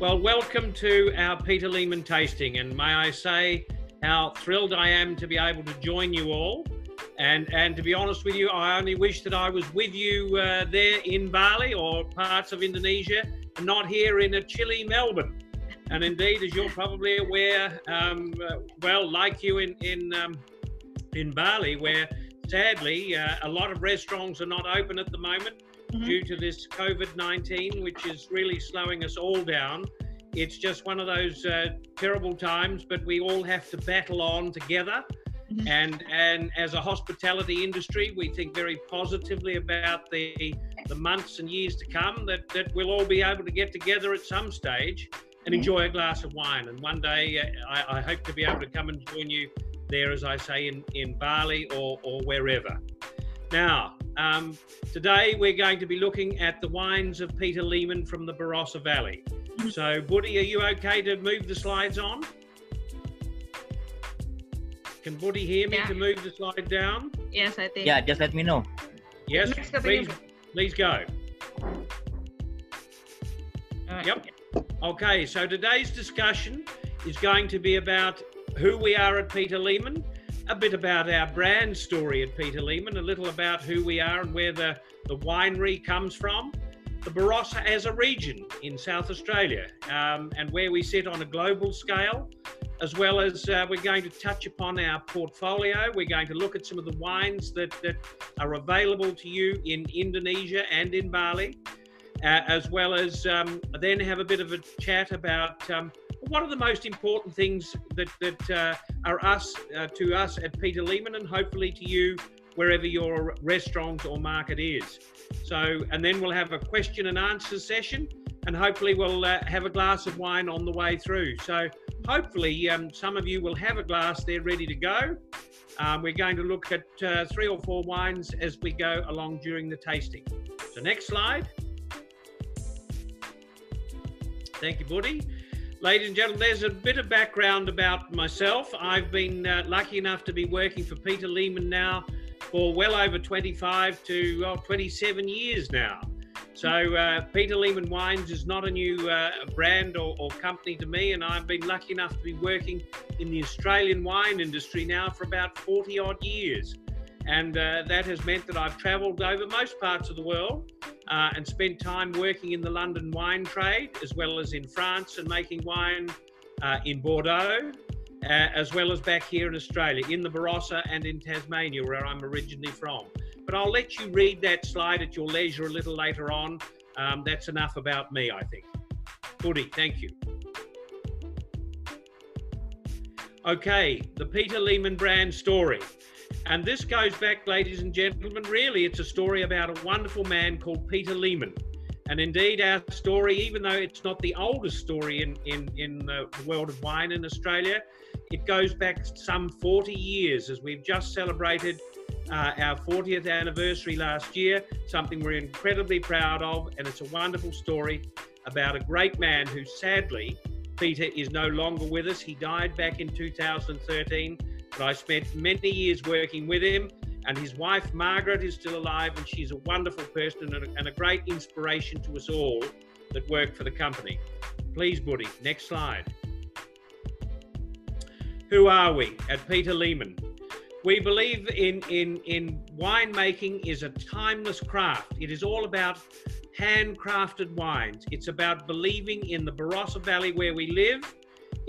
Well, welcome to our Peter Lehmann tasting, and may I say how thrilled I am to be able to join you all. And and to be honest with you, I only wish that I was with you uh, there in Bali or parts of Indonesia, not here in a chilly Melbourne. And indeed, as you're probably aware, um, uh, well, like you in in um, in Bali, where sadly uh, a lot of restaurants are not open at the moment mm-hmm. due to this COVID 19, which is really slowing us all down. It's just one of those uh, terrible times, but we all have to battle on together. Mm-hmm. And and as a hospitality industry, we think very positively about the the months and years to come that, that we'll all be able to get together at some stage and enjoy a glass of wine. And one day, uh, I, I, hope to be able to come and join you there, as I say, in, in Bali or, or wherever. Now, um, today we're going to be looking at the wines of Peter Lehmann from the Barossa Valley. Mm-hmm. So, Buddy, are you okay to move the slides on? Can Buddy hear me yeah. to move the slide down? Yes, I think. Yeah, just let me know. Yes, please, please go. Right. Yep. Okay, so today's discussion is going to be about who we are at Peter Lehmann, a bit about our brand story at Peter Lehmann, a little about who we are and where the, the winery comes from, the Barossa as a region in South Australia, um, and where we sit on a global scale, as well as uh, we're going to touch upon our portfolio. We're going to look at some of the wines that, that are available to you in Indonesia and in Bali, uh, as well as um, then have a bit of a chat about um, what are the most important things that, that uh, are us uh, to us at Peter Lehmann and hopefully to you wherever your restaurant or market is. So, and then we'll have a question and answer session and hopefully we'll uh, have a glass of wine on the way through. So, hopefully, um, some of you will have a glass there ready to go. Um, we're going to look at uh, three or four wines as we go along during the tasting. So, next slide. Thank you, Buddy. Ladies and gentlemen, there's a bit of background about myself. I've been uh, lucky enough to be working for Peter Lehmann now for well over 25 to well, 27 years now. So, uh, Peter Lehmann Wines is not a new uh, brand or, or, company to me, and I've been lucky enough to be working in the Australian wine industry now for about 40 odd years. And uh, that has meant that I've travelled over most parts of the world uh, and spent time working in the London wine trade, as well as in France and making wine uh, in Bordeaux, uh, as well as back here in Australia, in the Barossa and in Tasmania, where I'm originally from. But I'll let you read that slide at your leisure a little later on. Um, that's enough about me, I think. Goody, thank you. Okay, the Peter Lehmann brand story. And this goes back, ladies and gentlemen, really, it's a story about a wonderful man called Peter Lehmann. And indeed, our story, even though it's not the oldest story in, in, in the world of wine in Australia, it goes back some 40 years as we've just celebrated uh, our 40th anniversary last year, something we're incredibly proud of. And it's a wonderful story about a great man who sadly, Peter is no longer with us. He died back in 2013 but I spent many years working with him, and his wife Margaret is still alive, and she's a wonderful person and a, and a great inspiration to us all that work for the company. Please, Buddy, next slide. Who are we at Peter Lehmann? We believe in, in, in winemaking is a timeless craft. It is all about handcrafted wines. It's about believing in the Barossa Valley where we live.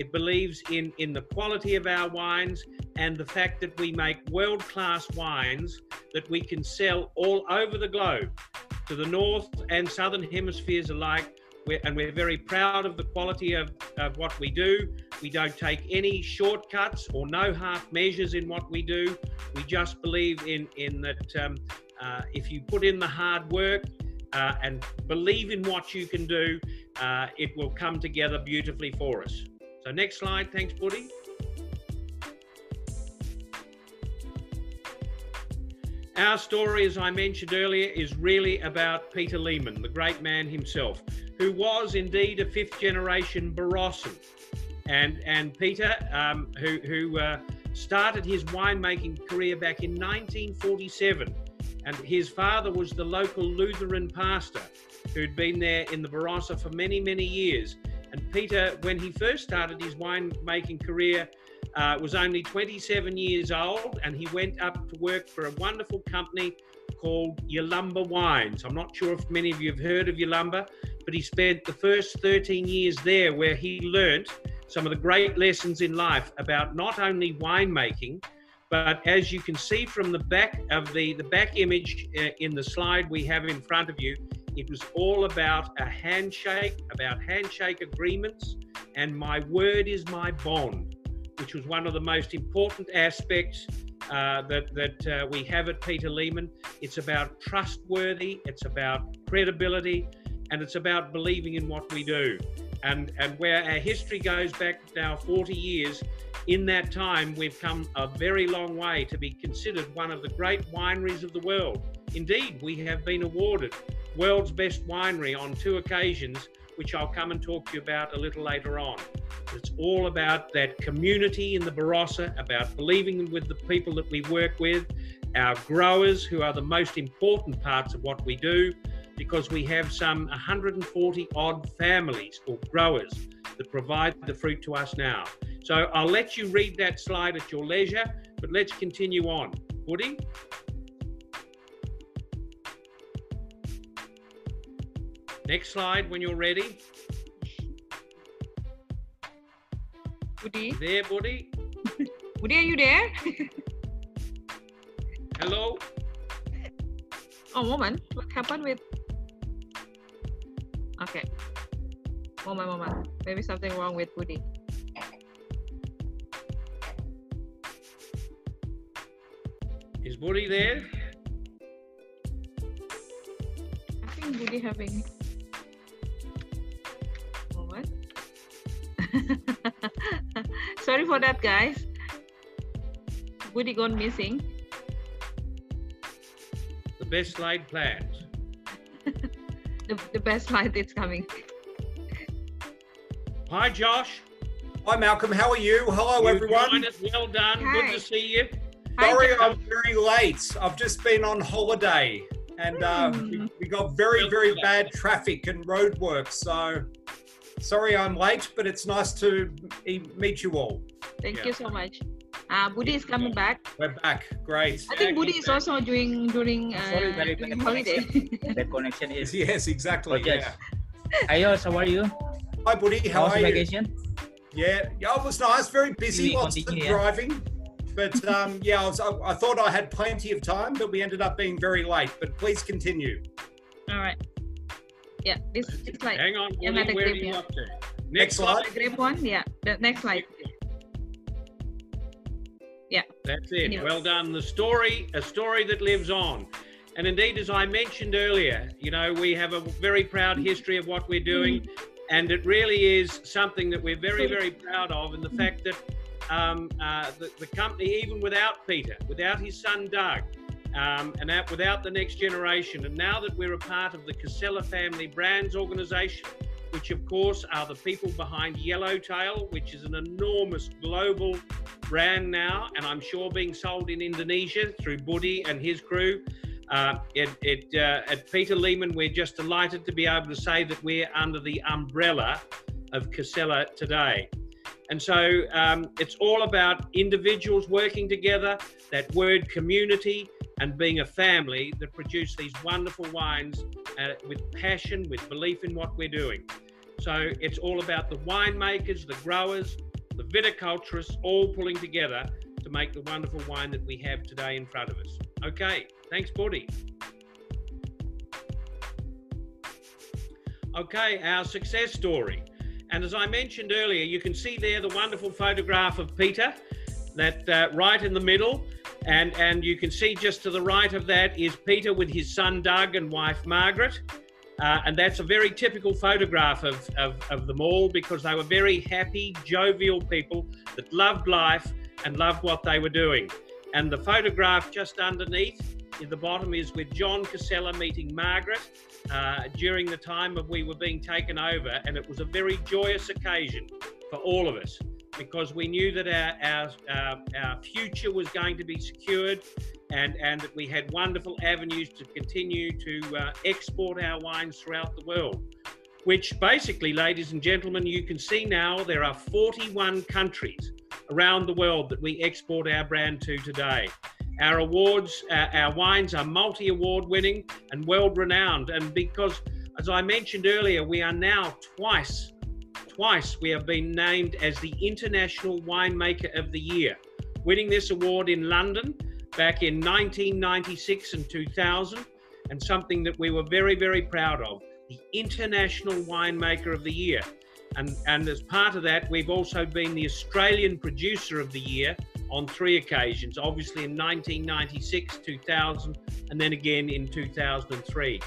It believes in, in the quality of our wines and the fact that we make world class wines that we can sell all over the globe to the north and southern hemispheres alike. We're, and we're very proud of the quality of, of what we do. We don't take any shortcuts or no half measures in what we do. We just believe in, in that um, uh, if you put in the hard work uh, and believe in what you can do, uh, it will come together beautifully for us. So, next slide. Thanks, Buddy. Our story, as I mentioned earlier, is really about Peter Lehmann, the great man himself, who was indeed a fifth generation Barossan. And, and Peter, um, who, who uh, started his winemaking career back in 1947. And his father was the local Lutheran pastor who'd been there in the Barossa for many, many years. And Peter, when he first started his winemaking career, uh, was only 27 years old, and he went up to work for a wonderful company called Yalumba Wines. I'm not sure if many of you have heard of Yalumba, but he spent the first 13 years there where he learnt some of the great lessons in life about not only winemaking, but as you can see from the back of the, the back image uh, in the slide we have in front of you, it was all about a handshake, about handshake agreements, and my word is my bond, which was one of the most important aspects uh, that, that uh, we have at Peter Lehmann. It's about trustworthy, it's about credibility, and it's about believing in what we do. And, and where our history goes back now 40 years, in that time, we've come a very long way to be considered one of the great wineries of the world. Indeed, we have been awarded World's Best Winery on two occasions, which I'll come and talk to you about a little later on. It's all about that community in the Barossa, about believing with the people that we work with, our growers, who are the most important parts of what we do, because we have some 140 odd families or growers that provide the fruit to us now. So I'll let you read that slide at your leisure, but let's continue on. Woody? Next slide when you're ready. Woody? There, Woody? Woody, are you there? Hello? Oh, moment. What happened with... Okay. Moment, moment. Maybe something wrong with Woody. Is Woody there? I think Woody having... Sorry for that, guys. Woody gone missing. The best laid plans. The, the best light is coming. Hi, Josh. Hi, Malcolm. How are you? Hello, You everyone. joined. Well done. Good to see you. Hi, Sorry, Josh. I'm very late. I've just been on holiday, and uh, we, Hmm. we got very, very bad traffic and road work. So, sorry I'm late, but it's nice to e- meet you all. Thank Yeah. you so much. Uh, Woody is coming back. We're back. Great. I think Woody is also doing during uh, Sorry, very during bad holiday. the connection is. Yes, exactly. Oh, yes. Yeah. Hi, Yos, how are you? Hi, buddy. How How are the you? vacation? Yeah, yeah, it was nice. Very busy. We Lots of continue, yeah. driving. But um, yeah, I, was, I, I thought I had plenty of time, but we ended up being very late. But please continue. All right. Yeah, this it's like Hang on, Yeah, Woody. another Where are you yeah. up to? Next slide. grape one. Yeah, the next slide. Yeah. That's it. Anyway. Well done. The story, a story that lives on. And indeed, as I mentioned earlier, you know, we have a very proud history of what we're doing. And it really is something that we're very, very proud of. And the fact that um, uh, the, the company, even without Peter, without his son Doug, um, and that, without the next generation, and now that we're a part of the Casella Family Brands organization, which of course are the people behind Yellowtail, which is an enormous global brand now, and I'm sure being sold in Indonesia through Buddy and his crew. Uh, it, it, uh, at Peter Lehmann, we're just delighted to be able to say that we're under the umbrella of Casella today. And so um, it's all about individuals working together, that word community, and being a family that produce these wonderful wines uh, with passion, with belief in what we're doing. So it's all about the winemakers, the growers, the viticulturists all pulling together to make the wonderful wine that we have today in front of us. Okay, thanks, Buddy. Okay, our success story. And as I mentioned earlier, you can see there the wonderful photograph of Peter, that uh, right in the middle. And, and you can see just to the right of that is Peter with his son Doug and wife Margaret. Uh, and that's a very typical photograph of, of, of them all because they were very happy, jovial people that loved life and loved what they were doing. And the photograph just underneath the bottom is with John Casella meeting Margaret uh, during the time of we were being taken over. And it was a very joyous occasion for all of us because we knew that our, our, our, our future was going to be secured and, and that we had wonderful avenues to continue to uh, export our wines throughout the world. which basically, ladies and gentlemen, you can see now there are 41 countries around the world that we export our brand to today. Our awards, uh, our wines are multi award winning and world renowned. And because, as I mentioned earlier, we are now twice, twice we have been named as the International Winemaker of the Year, winning this award in London back in 1996 and 2000, and something that we were very, very proud of the International Winemaker of the Year. And, and as part of that, we've also been the Australian Producer of the Year on three occasions, obviously in 1996, 2000, and then again in 2003.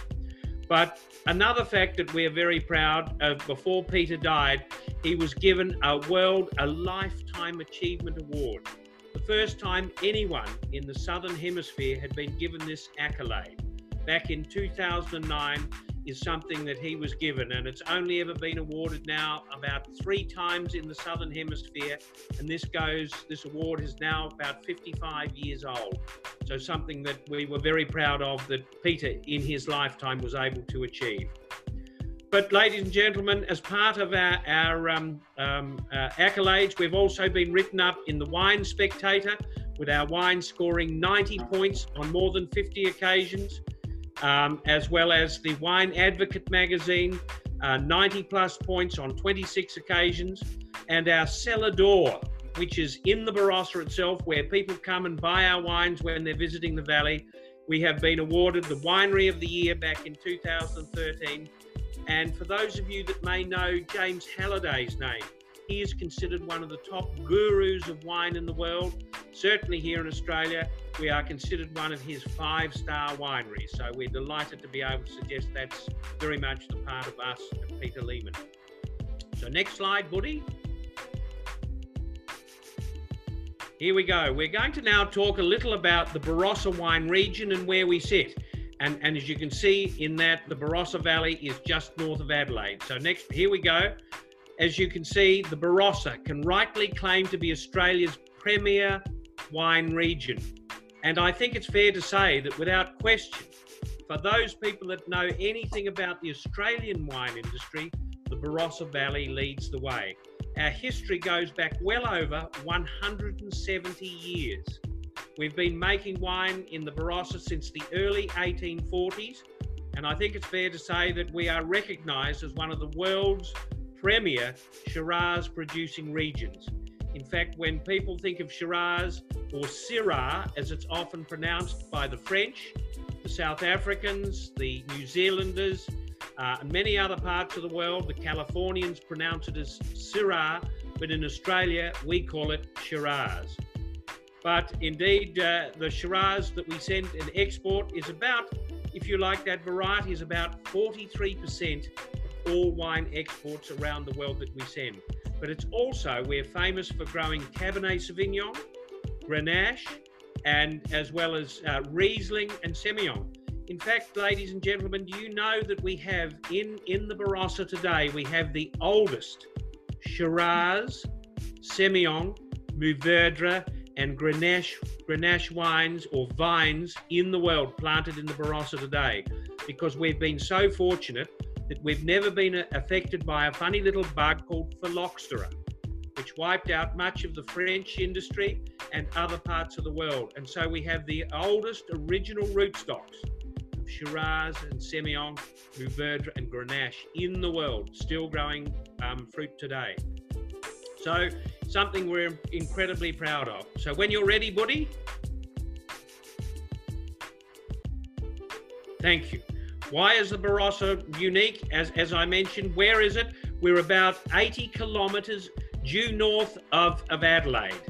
But another fact that we are very proud of before Peter died, he was given a World, a Lifetime Achievement Award. The first time anyone in the Southern Hemisphere had been given this accolade. Back in 2009, is something that he was given, and it's only ever been awarded now about three times in the Southern Hemisphere. And this goes, this award is now about 55 years old. So, something that we were very proud of that Peter in his lifetime was able to achieve. But, ladies and gentlemen, as part of our, our um, um, uh, accolades, we've also been written up in the Wine Spectator with our wine scoring 90 points on more than 50 occasions um, as well as the Wine Advocate magazine, uh, 90 plus points on 26 occasions, and our cellar door, which is in the Barossa itself, where people come and buy our wines when they're visiting the valley. We have been awarded the Winery of the Year back in 2013. And for those of you that may know James Halliday's name, he is considered one of the top gurus of wine in the world. Certainly here in Australia, we are considered one of his five star wineries. So we're delighted to be able to suggest that's very much the part of us at Peter Lehmann. So, next slide, Buddy. Here we go. We're going to now talk a little about the Barossa wine region and where we sit. And, and as you can see in that, the Barossa Valley is just north of Adelaide. So next, here we go. As you can see, the Barossa can rightly claim to be Australia's premier wine region. And I think it's fair to say that without question, for those people that know anything about the Australian wine industry, the Barossa Valley leads the way. Our history goes back well over 170 years. We've been making wine in the Barossa since the early 1840s, and I think it's fair to say that we are recognised as one of the world's premier Shiraz producing regions. In fact, when people think of Shiraz or Syrah, as it's often pronounced by the French, the South Africans, the New Zealanders, uh, and many other parts of the world, the Californians pronounce it as Syrah, but in Australia we call it Shiraz. But indeed, uh, the Shiraz that we send and export is about, if you like that variety, is about 43% all wine exports around the world that we send. But it's also, we're famous for growing Cabernet Sauvignon, Grenache, and as well as uh, Riesling and Semillon. In fact, ladies and gentlemen, do you know that we have in, in the Barossa today, we have the oldest Shiraz, Semillon, Mourvedre, and Grenache, Grenache wines or vines in the world planted in the Barossa today because we've been so fortunate that we've never been affected by a funny little bug called phylloxera, which wiped out much of the French industry and other parts of the world. And so we have the oldest original rootstocks of Shiraz and Semillon, Mourvedre and Grenache in the world, still growing um, fruit today. So something we're incredibly proud of. So when you're ready, Buddy. Thank you. Why is the Barossa unique? As, as I mentioned, where is it? We're about 80 kilometres due north of, of Adelaide.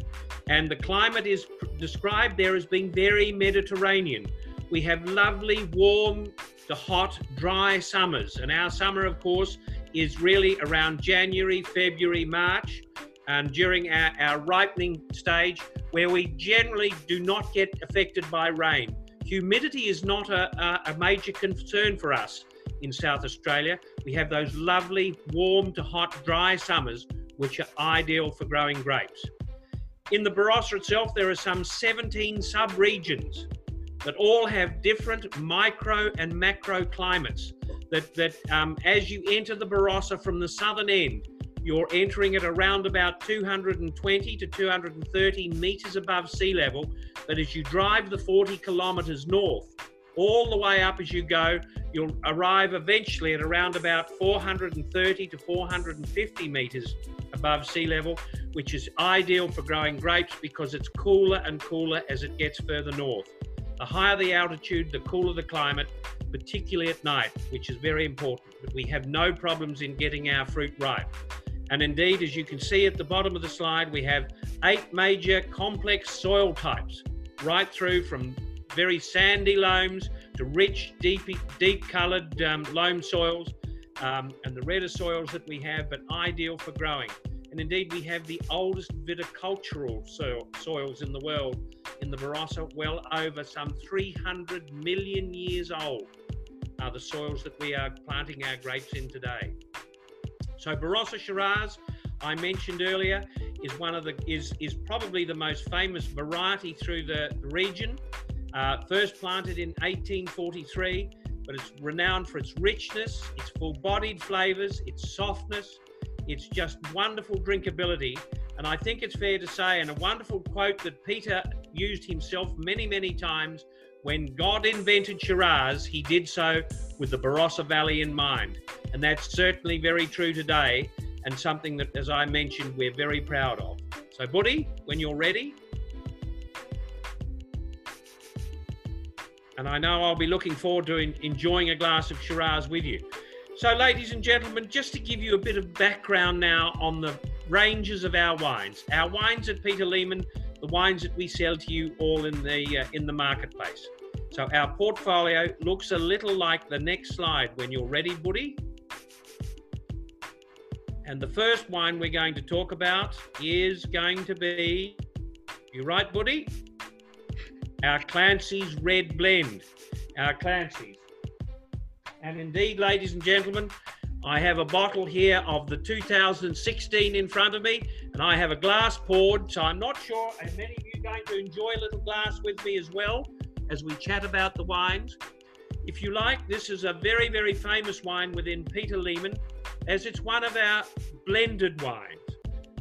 And the climate is described there as being very Mediterranean. We have lovely, warm to hot, dry summers. And our summer, of course, is really around January, February, March, and during our, our ripening stage, where we generally do not get affected by rain. Humidity is not a, a, major concern for us in South Australia. We have those lovely, warm to hot, dry summers, which are ideal for growing grapes. In the Barossa itself, there are some 17 sub-regions that all have different micro and macro climates that that um, as you enter the Barossa from the southern end, you're entering at around about 220 to 230 meters above sea level. But as you drive the 40 kilometers north, all the way up as you go, you'll arrive eventually at around about 430 to 450 meters above sea level, which is ideal for growing grapes because it's cooler and cooler as it gets further north. The higher the altitude, the cooler the climate, particularly at night, which is very important. But we have no problems in getting our fruit ripe. And indeed, as you can see at the bottom of the slide, we have eight major complex soil types, right through from very sandy loams to rich, deep, deep coloured um, loam soils, um, and the redder soils that we have, but ideal for growing. And indeed, we have the oldest viticultural soil, soils in the world in the Barossa, well over some 300 million years old, are the soils that we are planting our grapes in today. So Barossa Shiraz, I mentioned earlier, is one of the is is probably the most famous variety through the region. Uh, first planted in 1843, but it's renowned for its richness, its full-bodied flavors, its softness, its just wonderful drinkability. And I think it's fair to say, and a wonderful quote that Peter used himself many, many times when God invented Shiraz, he did so with the Barossa Valley in mind. And that's certainly very true today and something that, as I mentioned, we're very proud of. So, Buddy, when you're ready. And I know I'll be looking forward to enjoying a glass of Shiraz with you. So, ladies and gentlemen, just to give you a bit of background now on the ranges of our wines. Our wines at Peter Lehmann, the wines that we sell to you all in the uh, in the marketplace. So our portfolio looks a little like the next slide when you're ready, Buddy. And the first wine we're going to talk about is going to be, you right, Buddy? Our Clancy's Red Blend. Our Clancy's. And indeed, ladies and gentlemen, I have a bottle here of the 2016 in front of me, and I have a glass poured. So I'm not sure, and many of you are going to enjoy a little glass with me as well as we chat about the wines. If you like, this is a very, very famous wine within Peter Lehmann, as it's one of our blended wines.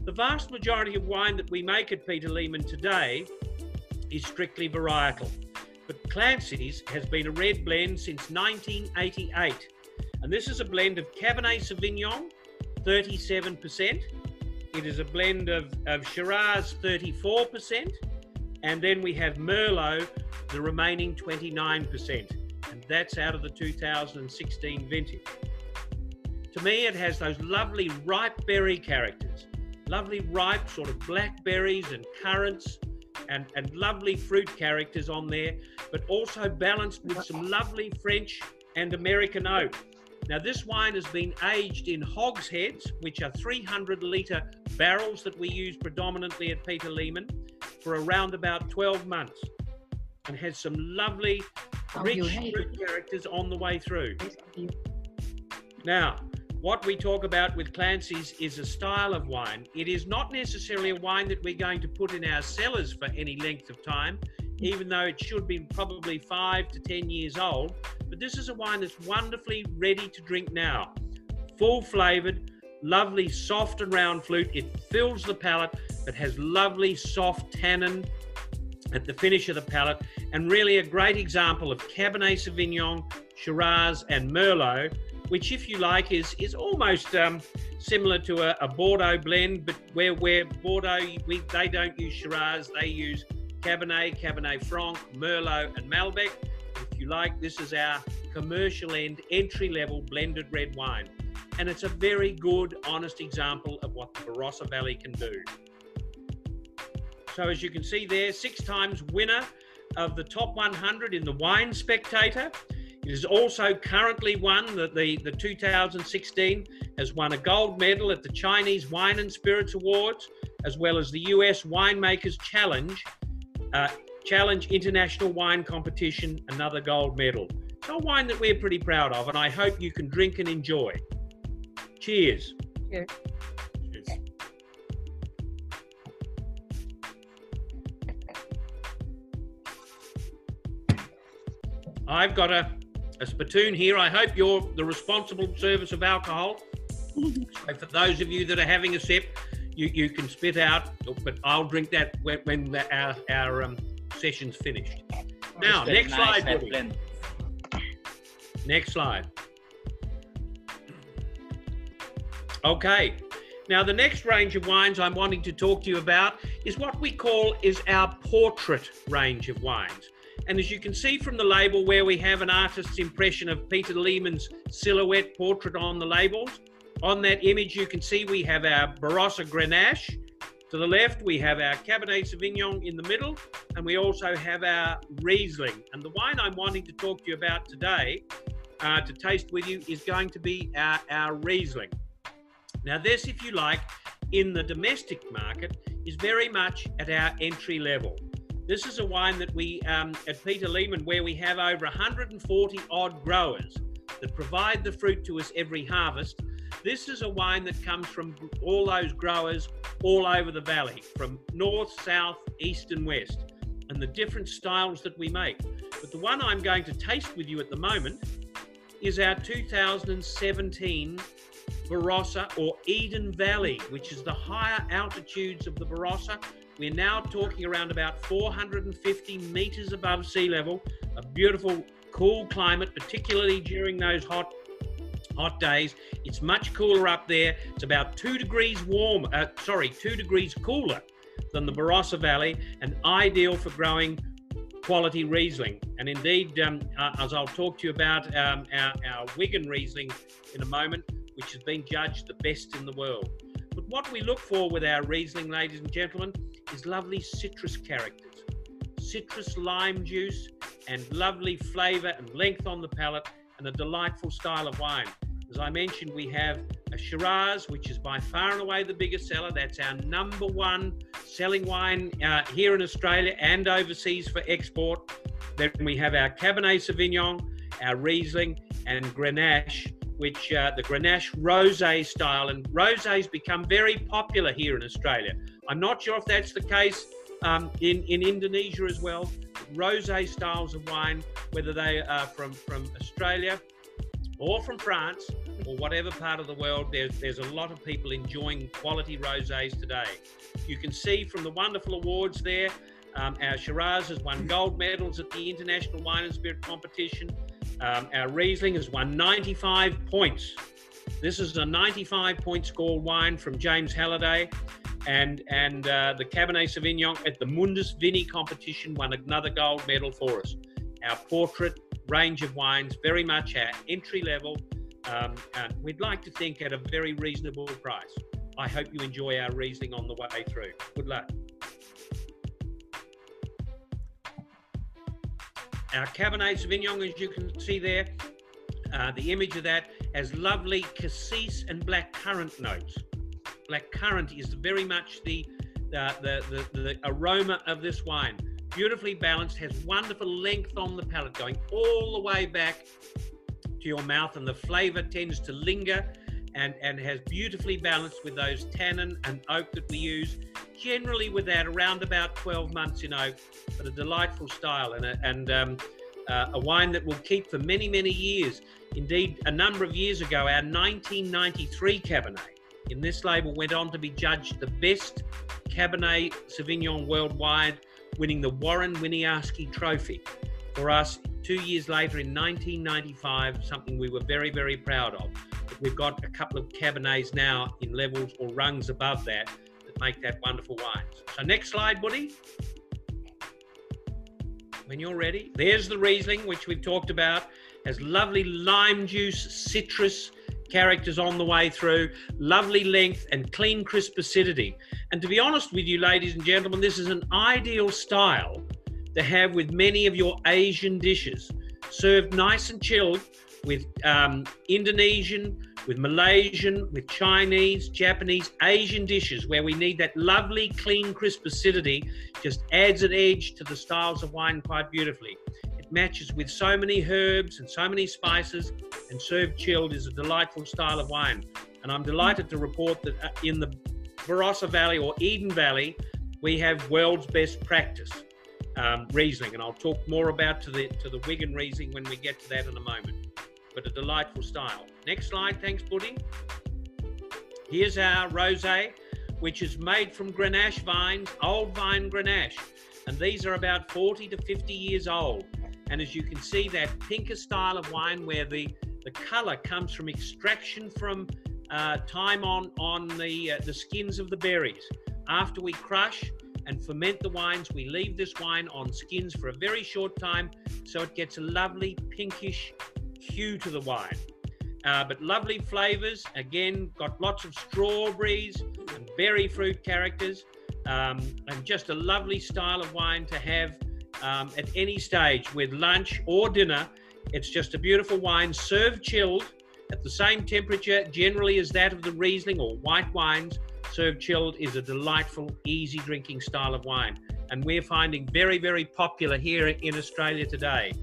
The vast majority of wine that we make at Peter Lehmann today is strictly varietal. But Clancy's has been a red blend since 1988 and this is a blend of Cabernet Sauvignon, 37%. It is a blend of, of Shiraz, 34%. And then we have Merlot, the remaining 29%. And that's out of the 2016 vintage. To me, it has those lovely ripe berry characters, lovely ripe sort of blackberries and currants and, and lovely fruit characters on there, but also balanced with some lovely French and American oak. Now, this wine has been aged in hogsheads, which are 300 litre barrels that we use predominantly at Peter Lehmann, for around about 12 months and has some lovely, rich fruit characters on the way through. Now, what we talk about with Clancy's is a style of wine. It is not necessarily a wine that we're going to put in our cellars for any length of time even though it should be probably five to 10 years old. But this is a wine that's wonderfully ready to drink now. Full flavored, lovely soft and round flute. It fills the palate. It has lovely soft tannin at the finish of the palate, and really a great example of Cabernet Sauvignon, Shiraz, and Merlot, which, if you like, is is almost um, similar to a, a, Bordeaux blend, but where where Bordeaux we, they don't use Shiraz, they use Cabernet, Cabernet Franc, Merlot, and Malbec. If you like, this is our commercial end, entry level blended red wine. And it's a very good, honest example of what the Barossa Valley can do. So, as you can see there, six times winner of the top 100 in the Wine Spectator. It is also currently won the, the, the 2016 has won a gold medal at the Chinese Wine and Spirits Awards, as well as the US Winemakers Challenge uh, Challenge International Wine Competition, another gold medal. So a wine that we're pretty proud of, and I hope you can drink and enjoy. Cheers. Cheers. Cheers. I've got a a spittoon here. I hope you're the responsible service of alcohol. so for those of you that are having a sip, you, you can spit out, but I'll drink that when, when the, our, our um, session's finished. Now, next nice slide. Next slide. Okay. Now, the next range of wines I'm wanting to talk to you about is what we call is our portrait range of wines. And as you can see from the label where we have an artist's impression of Peter Lehmann's silhouette portrait on the labels, on that image you can see we have our Barossa Grenache. To the left, we have our Cabernet Sauvignon in the middle, and we also have our Riesling. And the wine I'm wanting to talk to you about today, uh, to taste with you, is going to be our, our Riesling. Now, this, if you like, in the domestic market, is very much at our entry level. This is a wine that we, um, at Peter Lehmann, where we have over 140 odd growers that provide the fruit to us every harvest. This is a wine that comes from all those growers all over the valley, from north, south, east, and west, and the different styles that we make. But the one I'm going to taste with you at the moment is our 2017 Barossa or Eden Valley, which is the higher altitudes of the Barossa. We're now talking around about 450 meters above sea level, a beautiful, cool climate, particularly during those hot hot days. It's much cooler up there. It's about two degrees warm, uh, sorry, two degrees cooler than the Barossa Valley and ideal for growing quality Riesling. And indeed, um, uh, as I'll talk to you about um, our, our Wigan Riesling in a moment, which has been judged the best in the world. But what we look for with our Riesling, ladies and gentlemen, is lovely citrus characters. Citrus lime juice and lovely flavour and length on the palate and a delightful style of wine. As I mentioned, we have a Shiraz, which is by far and away the biggest seller. That's our number one selling wine uh, here in Australia and overseas for export. Then we have our Cabernet Sauvignon, our Riesling, and Grenache, which uh, the Grenache rosé style. And rosés become very popular here in Australia. I'm not sure if that's the case um, in, in Indonesia as well. Rosé styles of wine, whether they are from, from Australia or from France or whatever part of the world, there's, there's a lot of people enjoying quality rosés today. You can see from the wonderful awards there, um, our Shiraz has won gold medals at the International Wine and Spirit Competition. Um, our Riesling has won 95 points. This is a 95 point score wine from James Halliday. And, and uh, the Cabernet Sauvignon at the Mundus Vini competition won another gold medal for us. Our portrait range of wines, very much at entry level, um, and we'd like to think at a very reasonable price. I hope you enjoy our Riesling on the way through. Good luck. Our Cabernet Sauvignon, as you can see there, uh, the image of that has lovely cassis and black currant notes. Black currant is very much the, uh, the, the, the aroma of this wine. Beautifully balanced, has wonderful length on the palate, going all the way back to your mouth, and the flavor tends to linger and, and has beautifully balanced with those tannin and oak that we use. Generally, with that, around about 12 months in oak, but a delightful style and, a, and um, uh, a wine that will keep for many, many years. Indeed, a number of years ago, our 1993 Cabernet in this label went on to be judged the best Cabernet Sauvignon worldwide, winning the Warren Winiarski Trophy. For us, two years later in 1995, something we were very, very proud of. We've got a couple of Cabernets now in levels or rungs above that that make that wonderful wine. So next slide, Woody. When you're ready, there's the Riesling, which we've talked about. Has lovely lime juice, citrus characters on the way through, lovely length and clean, crisp acidity. And to be honest with you, ladies and gentlemen, this is an ideal style to have with many of your Asian dishes. Served nice and chilled with um, Indonesian, with Malaysian, with Chinese, Japanese, Asian dishes where we need that lovely, clean, crisp acidity, just adds an edge to the styles of wine quite beautifully. Matches with so many herbs and so many spices, and served chilled is a delightful style of wine. And I'm delighted to report that uh, in the Barossa Valley or Eden Valley, we have world's best practice. um, Riesling, and I'll talk more about to the to the Wigan Riesling when we get to that in a moment. But a delightful style. Next slide, thanks, Buddy. Here's our rosé, which is made from Grenache vines, old vine Grenache, and these are about 40 to 50 years old. And as you can see, that pinker style of wine where the the color comes from extraction from uh, time on on the uh, the skins of the berries. After we crush and ferment the wines, we leave this wine on skins for a very short time, so it gets a lovely pinkish hue to the wine. Uh, but lovely flavors. Again, got lots of strawberries and berry fruit characters, um, and just a lovely style of wine to have um, at any stage with lunch or dinner. It's just a beautiful wine served chilled at the same temperature generally as that of the Riesling or white wines. Served chilled is a delightful, easy drinking style of wine. And we're finding very, very popular here in Australia today.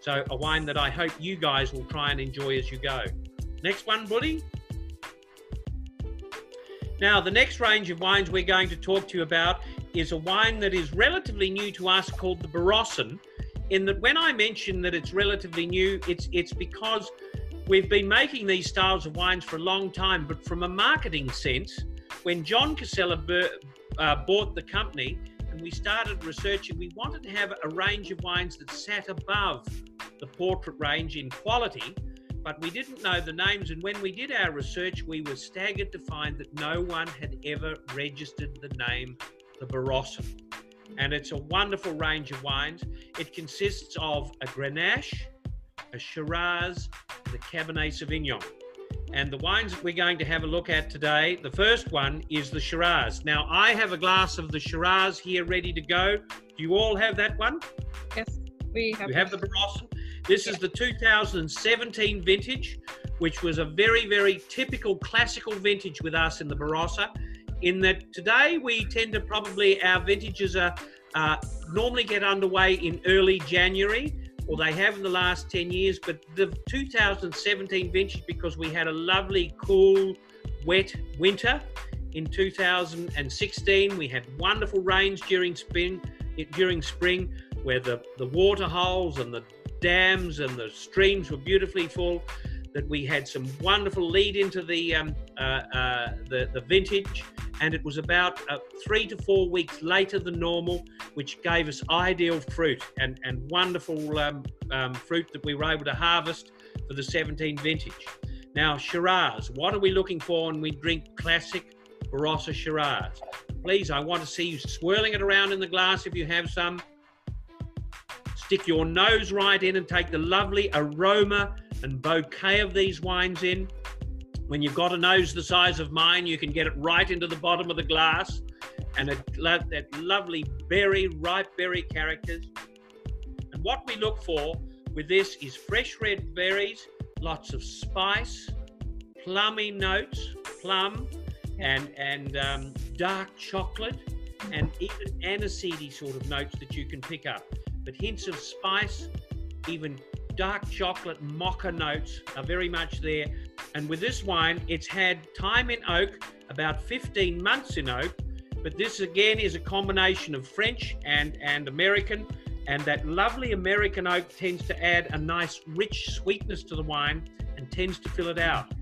So, a wine that I hope you guys will try and enjoy as you go. Next one, Buddy. Now, the next range of wines we're going to talk to you about is a wine that is relatively new to us called the Barossa. In that, when I mention that it's relatively new, it's it's because we've been making these styles of wines for a long time. But from a marketing sense, when John Casella uh, bought the company and we started researching, we wanted to have a range of wines that sat above the portrait range in quality but we didn't know the names. And when we did our research, we were staggered to find that no one had ever registered the name the Barossa. And it's a wonderful range of wines. It consists of a Grenache, a Shiraz, and a Cabernet Sauvignon. And the wines that we're going to have a look at today, the first one is the Shiraz. Now, I have a glass of the Shiraz here ready to go. Do you all have that one? Yes, we have. You have the Barossa? This is the 2017 vintage, which was a very, very typical classical vintage with us in the Barossa. In that today we tend to probably, our vintages are uh, normally get underway in early January, or they have in the last 10 years. But the 2017 vintage, because we had a lovely, cool, wet winter in 2016, we had wonderful rains during spring, during spring where the, the water holes and the dams and the streams were beautifully full. That we had some wonderful lead into the um, uh, uh, the, the vintage, and it was about uh, three to four weeks later than normal, which gave us ideal fruit and and wonderful um, um, fruit that we were able to harvest for the 17 vintage. Now Shiraz, what are we looking for when we drink classic Barossa Shiraz? Please, I want to see you swirling it around in the glass if you have some Stick your nose right in and take the lovely aroma and bouquet of these wines in. When you've got a nose the size of mine, you can get it right into the bottom of the glass and it, that lovely berry, ripe berry characters. And what we look for with this is fresh red berries, lots of spice, plummy notes, plum, and and um, dark chocolate, and even aniseedy sort of notes that you can pick up but hints of spice, even dark chocolate mocha notes are very much there. And with this wine, it's had time in oak, about 15 months in oak, but this again is a combination of French and, and American. And that lovely American oak tends to add a nice rich sweetness to the wine and tends to fill it out.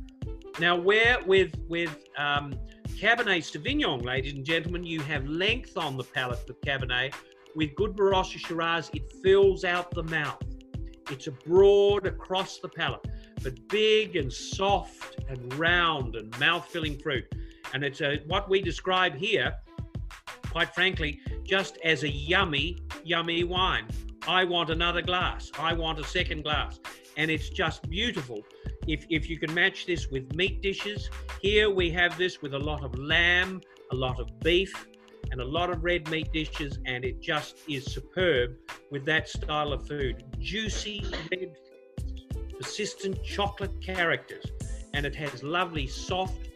Now, where with with um, Cabernet Sauvignon, ladies and gentlemen, you have length on the palate with Cabernet, with good Barossa Shiraz, it fills out the mouth. It's a broad across the palate, but big and soft and round and mouth-filling fruit. And it's a, what we describe here, quite frankly, just as a yummy, yummy wine. I want another glass. I want a second glass. And it's just beautiful. If, if you can match this with meat dishes, here we have this with a lot of lamb, a lot of beef, and a lot of red meat dishes, and it just is superb with that style of food. Juicy, red, persistent chocolate characters, and it has lovely, soft,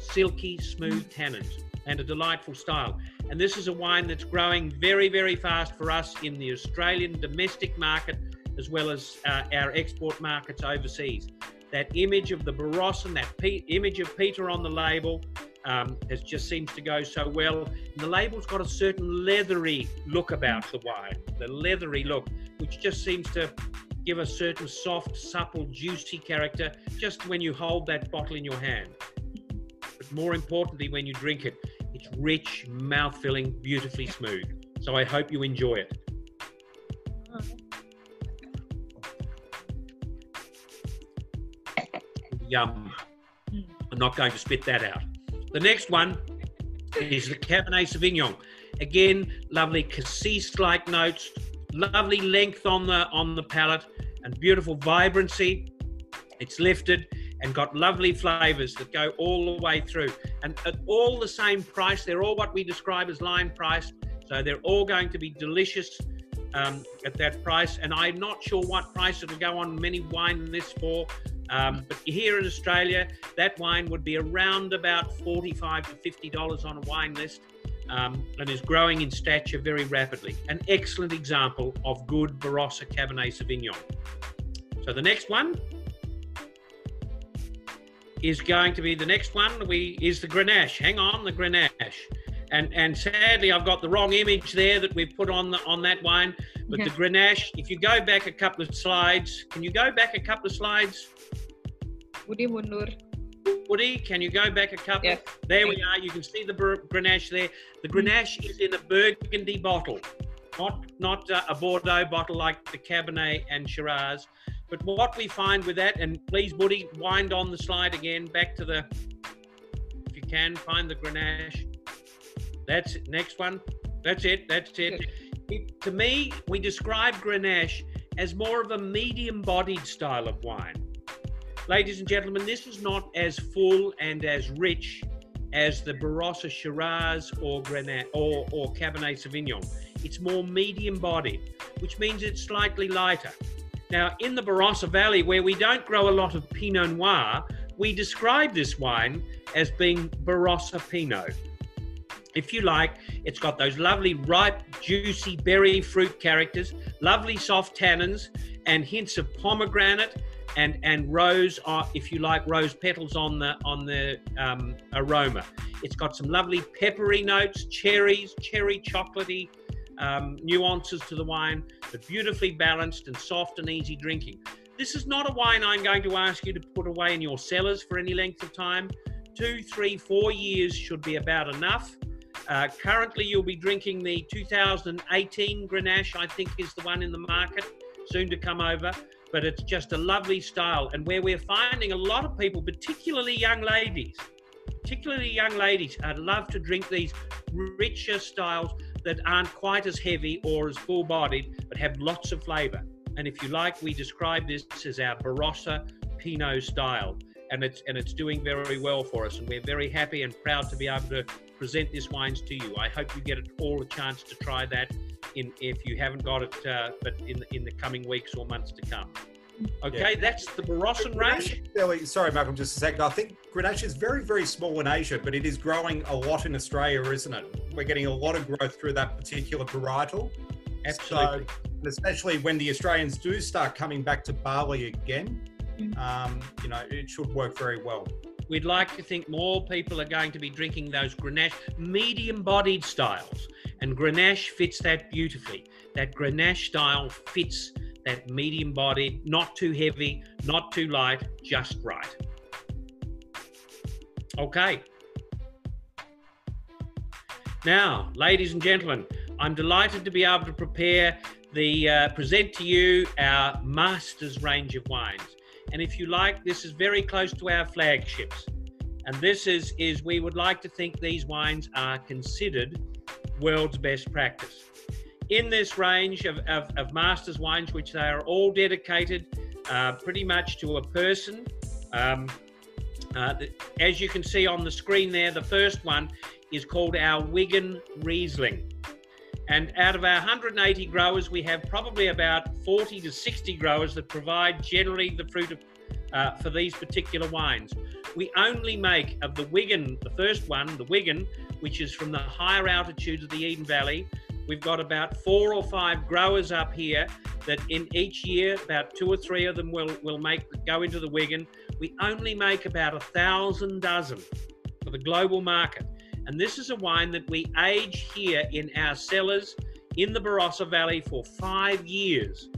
silky, smooth tannins and a delightful style. And this is a wine that's growing very, very fast for us in the Australian domestic market as well as uh, our export markets overseas. That image of the Barossa and that image of Peter on the label Um, it just seems to go so well. And the label's got a certain leathery look about the wine, the leathery look, which just seems to give a certain soft, supple, juicy character just when you hold that bottle in your hand. But more importantly, when you drink it, it's rich, mouth filling, beautifully smooth. So I hope you enjoy it. Yum. I'm not going to spit that out. The next one is the Cabernet Sauvignon. Again, lovely cassis-like notes, lovely length on the on the palate, and beautiful vibrancy. It's lifted and got lovely flavors that go all the way through, and at all the same price. They're all what we describe as line price, so they're all going to be delicious um, at that price. And I'm not sure what price it'll go on many wine lists for. Um, but here in Australia, that wine would be around about 45 to 50 dollars on a wine list, um, and is growing in stature very rapidly. An excellent example of good Barossa Cabernet Sauvignon. So the next one is going to be the next one. We is the Grenache. Hang on, the Grenache. And and sadly, I've got the wrong image there that we've put on the, on that wine. But the Grenache, if you go back a couple of slides, can you go back a couple of slides? Woody mundur. Woody, can you go back a couple? Yes. There we are. You can see the Grenache there. The Grenache is in a Burgundy bottle, not not uh, a Bordeaux bottle like the Cabernet and Shiraz. But what we find with that, and please, Woody, wind on the slide again, back to the, if you can, find the Grenache. That's it. Next one. That's it. That's it. It- to me, we describe Grenache as more of a medium-bodied style of wine. Ladies and gentlemen, this is not as full and as rich as the Barossa Shiraz or Grenache or, or Cabernet Sauvignon. It's more medium-bodied, which means it's slightly lighter. Now, in the Barossa Valley, where we don't grow a lot of Pinot Noir, we describe this wine as being Barossa Pinot. If you like, it's got those lovely, ripe, juicy berry fruit characters, lovely soft tannins, and hints of pomegranate and and rose, uh, if you like, rose petals on the on the um, aroma. It's got some lovely peppery notes, cherries, cherry chocolatey um, nuances to the wine, but beautifully balanced and soft and easy drinking. This is not a wine I'm going to ask you to put away in your cellars for any length of time. Two, three, four years should be about enough. Uh, currently, you'll be drinking the 2018 Grenache, I think is the one in the market, soon to come over. But it's just a lovely style. And where we're finding a lot of people, particularly young ladies, particularly young ladies, uh, love to drink these richer styles that aren't quite as heavy or as full bodied, but have lots of flavor. And if you like, we describe this as our Barossa Pinot style. And it's and it's doing very well for us, and we're very happy and proud to be able to present this wines to you. I hope you get it all a chance to try that, in if you haven't got it, uh, but in in the coming weeks or months to come. Okay, Yeah. that's the Barossan range. Grenache, sorry, Malcolm, just a second. I think Grenache is very, very small in Asia, but it is growing a lot in Australia, isn't it? We're getting a lot of growth through that particular varietal. Absolutely. So, especially when the Australians do start coming back to Bali again, Mm. um, you know, it should work very well. We'd like to think more people are going to be drinking those Grenache medium bodied styles. And Grenache fits that beautifully. That Grenache style fits that medium bodied, not too heavy, not too light, just right. Okay. Now, ladies and gentlemen, I'm delighted to be able to prepare the uh, present to you our Masters range of wines. And if you like, this is very close to our flagships. And this is is we would like to think these wines are considered world's best practice. In this range of, of, of masters wines, which they are all dedicated uh, pretty much to a person. Um, uh, the- as you can see on the screen there, the first one is called our Wigan Riesling. And out of our 180 growers, we have probably about 40 to 60 growers that provide generally the fruit of, uh, for these particular wines. We only make of the Wigan, the first one, the Wigan, which is from the higher altitudes of the Eden Valley. We've got about four or five growers up here that in each year, about two or three of them will, will make go into the Wigan. We only make about a thousand dozen for the global market. And this is a wine that we age here in our cellars in the Barossa Valley for five years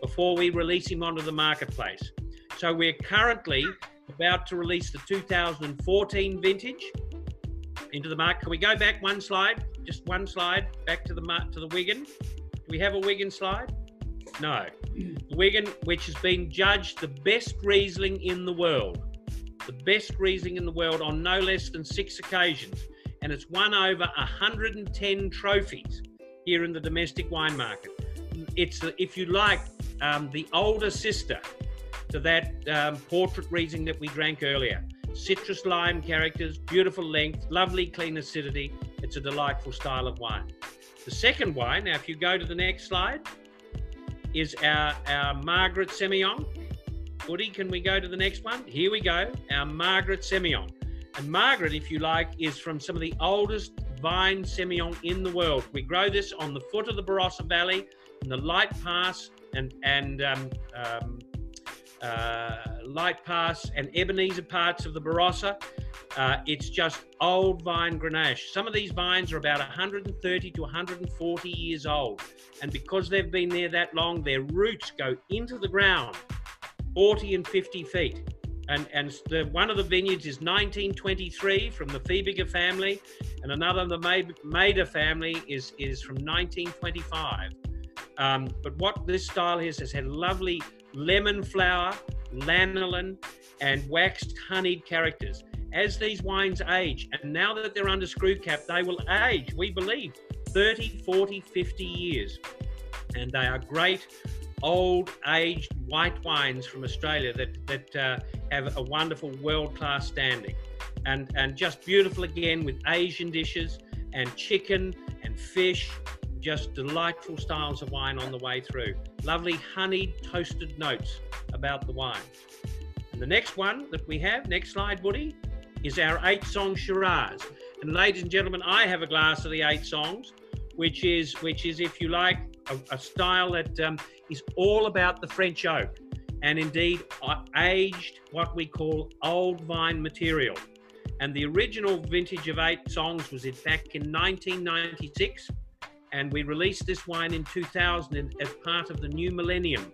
before we release him onto the marketplace. So we're currently about to release the 2014 vintage into the market. Can we go back one slide? Just one slide back to the to the Wigan. Do we have a Wigan slide? No. The Wigan, which has been judged the best Riesling in the world, the best Riesling in the world on no less than six occasions, and it's won over 110 trophies here in the domestic wine market. It's, if you like, um, the older sister to that um, portrait Riesling that we drank earlier. Citrus lime characters, beautiful length, lovely clean acidity. It's a delightful style of wine. The second wine, now if you go to the next slide, is our, our Margaret Semillon. Woody, can we go to the next one? Here we go, our Margaret Semillon. And Margaret, if you like, is from some of the oldest vine Semillon in the world. We grow this on the foot of the Barossa Valley in the Light Pass and, and um, um, uh, Light Pass and Ebenezer parts of the Barossa. Uh, it's just old vine Grenache. Some of these vines are about 130 to 140 years old. And because they've been there that long, their roots go into the ground 40 and 50 feet. And, and the, one of the vineyards is 1923 from the Fiebiger family, and another, the Mader family, is, is from 1925. Um, but what this style is, has had lovely lemon flower, lanolin, and waxed honeyed characters. As these wines age, and now that they're under screw cap, they will age, we believe, 30, 40, 50 years. And they are great old aged white wines from Australia that, that uh, have a wonderful world class standing. And, and just beautiful again with Asian dishes and chicken and fish just delightful styles of wine on the way through. Lovely honeyed toasted notes about the wine. And the next one that we have, next slide, Woody, is our eight song Shiraz. And ladies and gentlemen, I have a glass of the eight songs, which is which is, if you like, a, a style that um, is all about the French oak, and indeed uh, aged what we call old vine material. And the original vintage of eight songs was in back in 1996 and we released this wine in 2000 as part of the new millennium.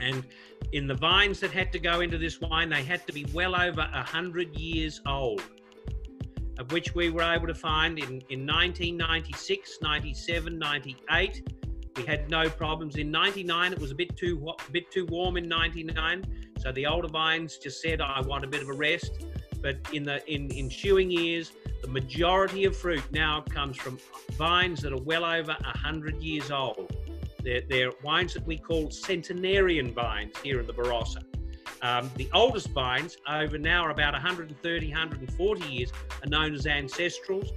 And in the vines that had to go into this wine, they had to be well over 100 years old, of which we were able to find in, in 1996, 97, 98. We had no problems. In 99, it was a bit too a bit too warm in 99, so the older vines just said, "I want a bit of a rest." But in the in ensuing years, the majority of fruit now comes from vines that are well over 100 years old. They're, they're wines that we call centenarian vines here in the Barossa. Um, the oldest vines, over now are about 130, 140 years, are known as ancestrals,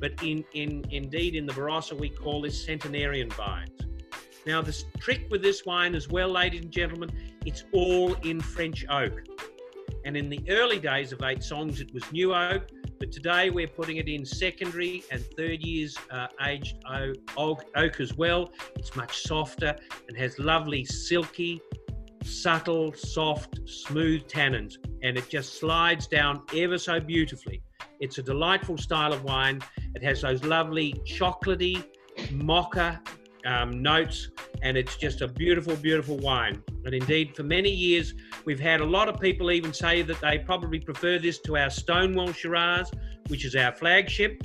but in, in indeed in the Barossa we call this centenarian vines. Now, the trick with this wine as well, ladies and gentlemen, it's all in French oak. And in the early days of Eight Songs, it was new oak. But today we're putting it in secondary and third years uh, aged oak, oak as well. It's much softer and has lovely silky, subtle, soft, smooth tannins, and it just slides down ever so beautifully. It's a delightful style of wine. It has those lovely chocolatey, mocha um, notes, and it's just a beautiful, beautiful wine. And indeed, for many years, we've had a lot of people even say that they probably prefer this to our Stonewell Shiraz, which is our flagship.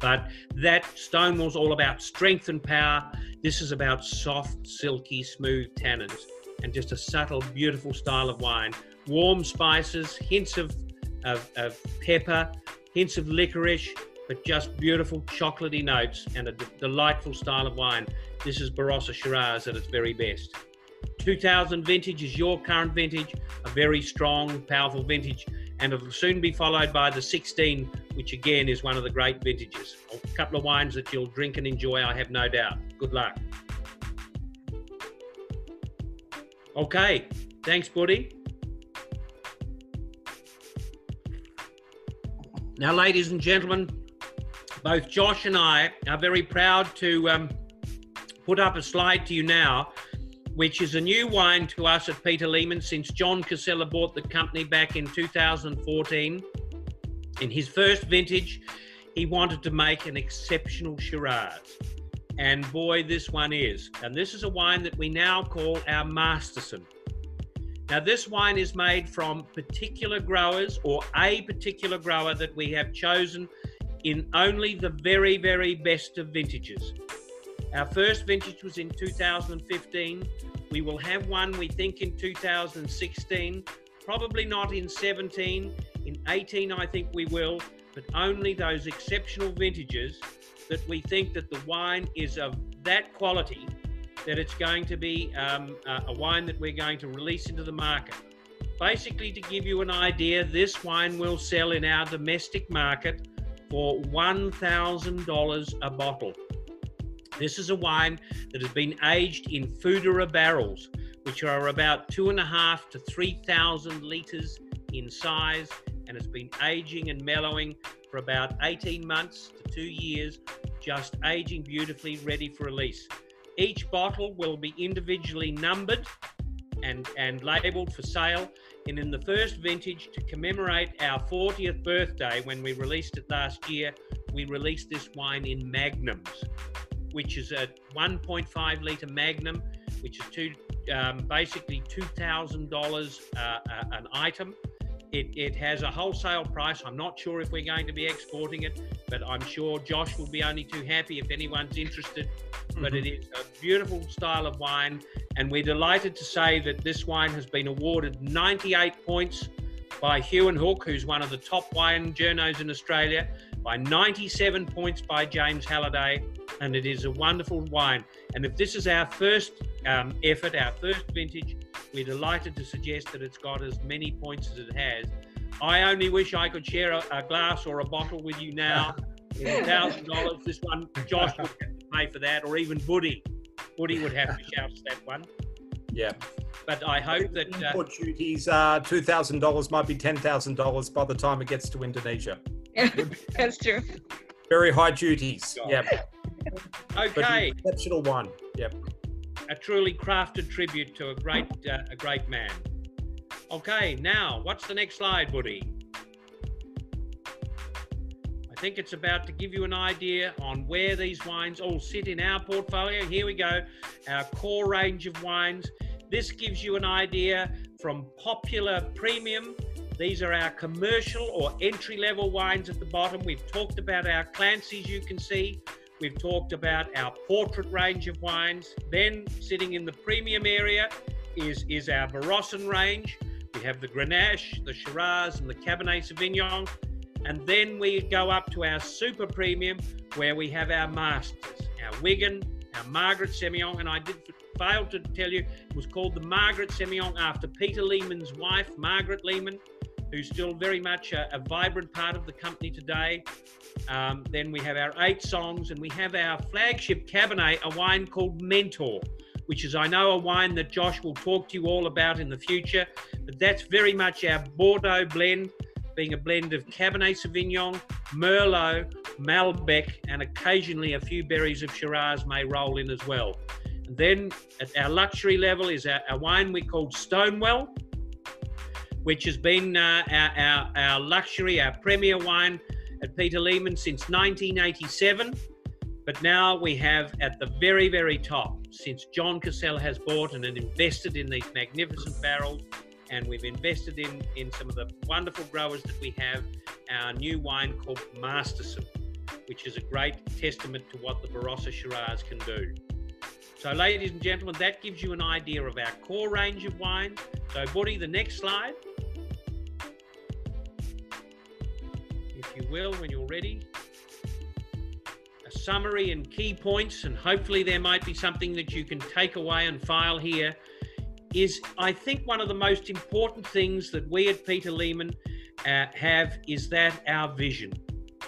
But that Stonewell's all about strength and power. This is about soft, silky, smooth tannins and just a subtle, beautiful style of wine. Warm spices, hints of, of, of pepper, hints of licorice, but just beautiful chocolatey notes and a d- delightful style of wine. This is Barossa Shiraz at its very best. 2000 vintage is your current vintage, a very strong, powerful vintage, and it'll soon be followed by the 16, which again is one of the great vintages. A couple of wines that you'll drink and enjoy, I have no doubt. Good luck. Okay, thanks, Buddy. Now, ladies and gentlemen, both Josh and I are very proud to um, put up a slide to you now, which is a new wine to us at Peter Lehmann since John Casella bought the company back in 2014. In his first vintage, he wanted to make an exceptional Shiraz. And boy, this one is. And this is a wine that we now call our Masterson. Now, this wine is made from particular growers or a particular grower that we have chosen in only the very, very best of vintages. Our first vintage was in 2015. We will have one, we think, in 2016. Probably not in 17. In 18, I think we will, but only those exceptional vintages that we think that the wine is of that quality that it's going to be um, a wine that we're going to release into the market. Basically, to give you an idea, this wine will sell in our domestic market for $1,000 a bottle. This is a wine that has been aged in foudre barrels, which are about two and a half to 3,000 litres in size, and it's been aging and mellowing for about 18 months to two years, just aging beautifully, ready for release. Each bottle will be individually numbered and, and labeled for sale. And in the first vintage, to commemorate our 40th birthday, when we released it last year, we released this wine in magnums which is a 1.5 litre Magnum, which is two, um, basically $2,000 uh, an item. It, it, has a wholesale price. I'm not sure if we're going to be exporting it, but I'm sure Josh will be only too happy if anyone's interested. Mm-hmm. But it is a beautiful style of wine, and we're delighted to say that this wine has been awarded 98 points by Huon Hooke, who's one of the top wine journos in Australia, by 97 points by James Halliday, and it is a wonderful wine. And if this is our first um, effort, our first vintage, we're delighted to suggest that it's got as many points as it has. I only wish I could share a, a glass or a bottle with you now. thousand dollars. This one, Josh would have to pay for that, or even Buddy. Buddy would have to shout for that one. Yeah. But I hope that uh, import duties, uh, two thousand dollars might be ten thousand dollars by the time it gets to Indonesia. That's true. Very high duties. Yeah. Okay. exceptional one. Yep. A truly crafted tribute to a great, uh, a great man. Okay, now what's the next slide, Buddy? I think it's about to give you an idea on where these wines all sit in our portfolio. Here we go, our core range of wines. This gives you an idea from popular premium these are our commercial or entry level wines at the bottom. We've talked about our Clancy's, you can see. We've talked about our portrait range of wines. Then sitting in the premium area is, is our Barossa range. We have the Grenache, the Shiraz, and the Cabernet Sauvignon. And then we go up to our super premium where we have our masters, our Wigan, our Margaret Semillon. And I did fail to tell you, it was called the Margaret Semillon after Peter Lehmann's wife, Margaret Lehmann who's still very much a, a vibrant part of the company today. Um, then we have our eight songs, and we have our flagship Cabernet, a wine called Mentor, which is, I know, a wine that Josh will talk to you all about in the future. But that's very much our Bordeaux blend, being a blend of Cabernet Sauvignon, Merlot, Malbec, and occasionally a few berries of Shiraz may roll in as well. And then at our luxury level is our, our wine we call Stonewell, which has been uh, our, our, our, luxury, our premier wine at Peter Lehmann since 1987. But now we have at the very, very top, since John Casella has bought and invested in these magnificent barrels, and we've invested in, in some of the wonderful growers that we have, our new wine called Masterson, which is a great testament to what the Barossa Shiraz can do. So, ladies and gentlemen, that gives you an idea of our core range of wines. So, Buddy, the next slide. If you will, when you're ready. A summary and key points, and hopefully there might be something that you can take away and file here. Is I think one of the most important things that we at Peter Lehmann uh, have is that our vision.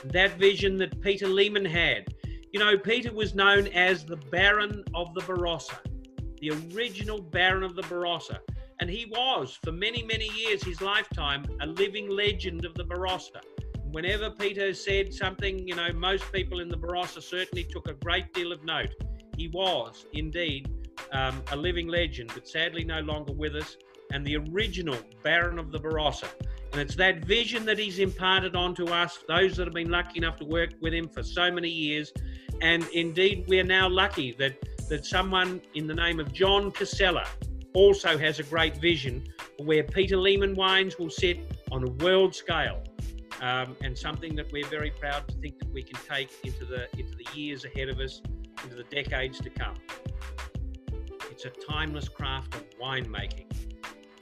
That vision that Peter Lehmann had you know, Peter was known as the Baron of the Barossa, the original Baron of the Barossa. And he was, for many, many years, his lifetime, a living legend of the Barossa. Whenever Peter said something, you know, most people in the Barossa certainly took a great deal of note. He was, indeed, um, a living legend, but sadly no longer with us, and the original Baron of the Barossa. And it's that vision that he's imparted onto us, those that have been lucky enough to work with him for so many years. And indeed, we're now lucky that, that someone in the name of John Casella also has a great vision for where Peter Lehmann wines will sit on a world scale. Um, and something that we're very proud to think that we can take into the into the years ahead of us, into the decades to come. It's a timeless craft of winemaking.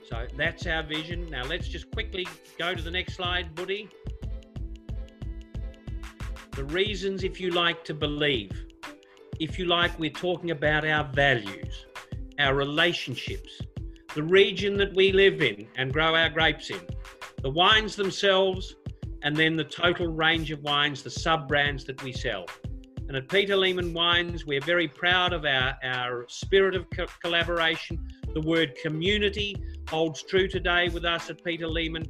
So that's our vision. Now let's just quickly go to the next slide, Buddy. The reasons, if you like, to believe. If you like, we're talking about our values, our relationships, the region that we live in and grow our grapes in, the wines themselves, and then the total range of wines, the sub brands that we sell. And at Peter Lehmann Wines, we're very proud of our, our spirit of co- collaboration. The word community holds true today with us at Peter Lehmann.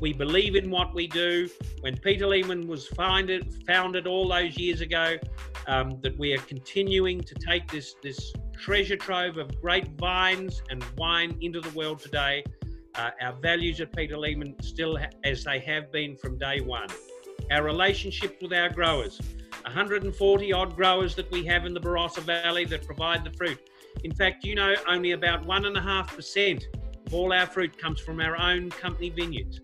We believe in what we do. When Peter Lehmann was founded, founded all those years ago, um, that we are continuing to take this, this treasure trove of great vines and wine into the world today. Uh, our values at Peter Lehmann still ha- as they have been from day one. Our relationships with our growers, 140 odd growers that we have in the Barossa Valley that provide the fruit. In fact, you know, only about 1.5% of all our fruit comes from our own company vineyards.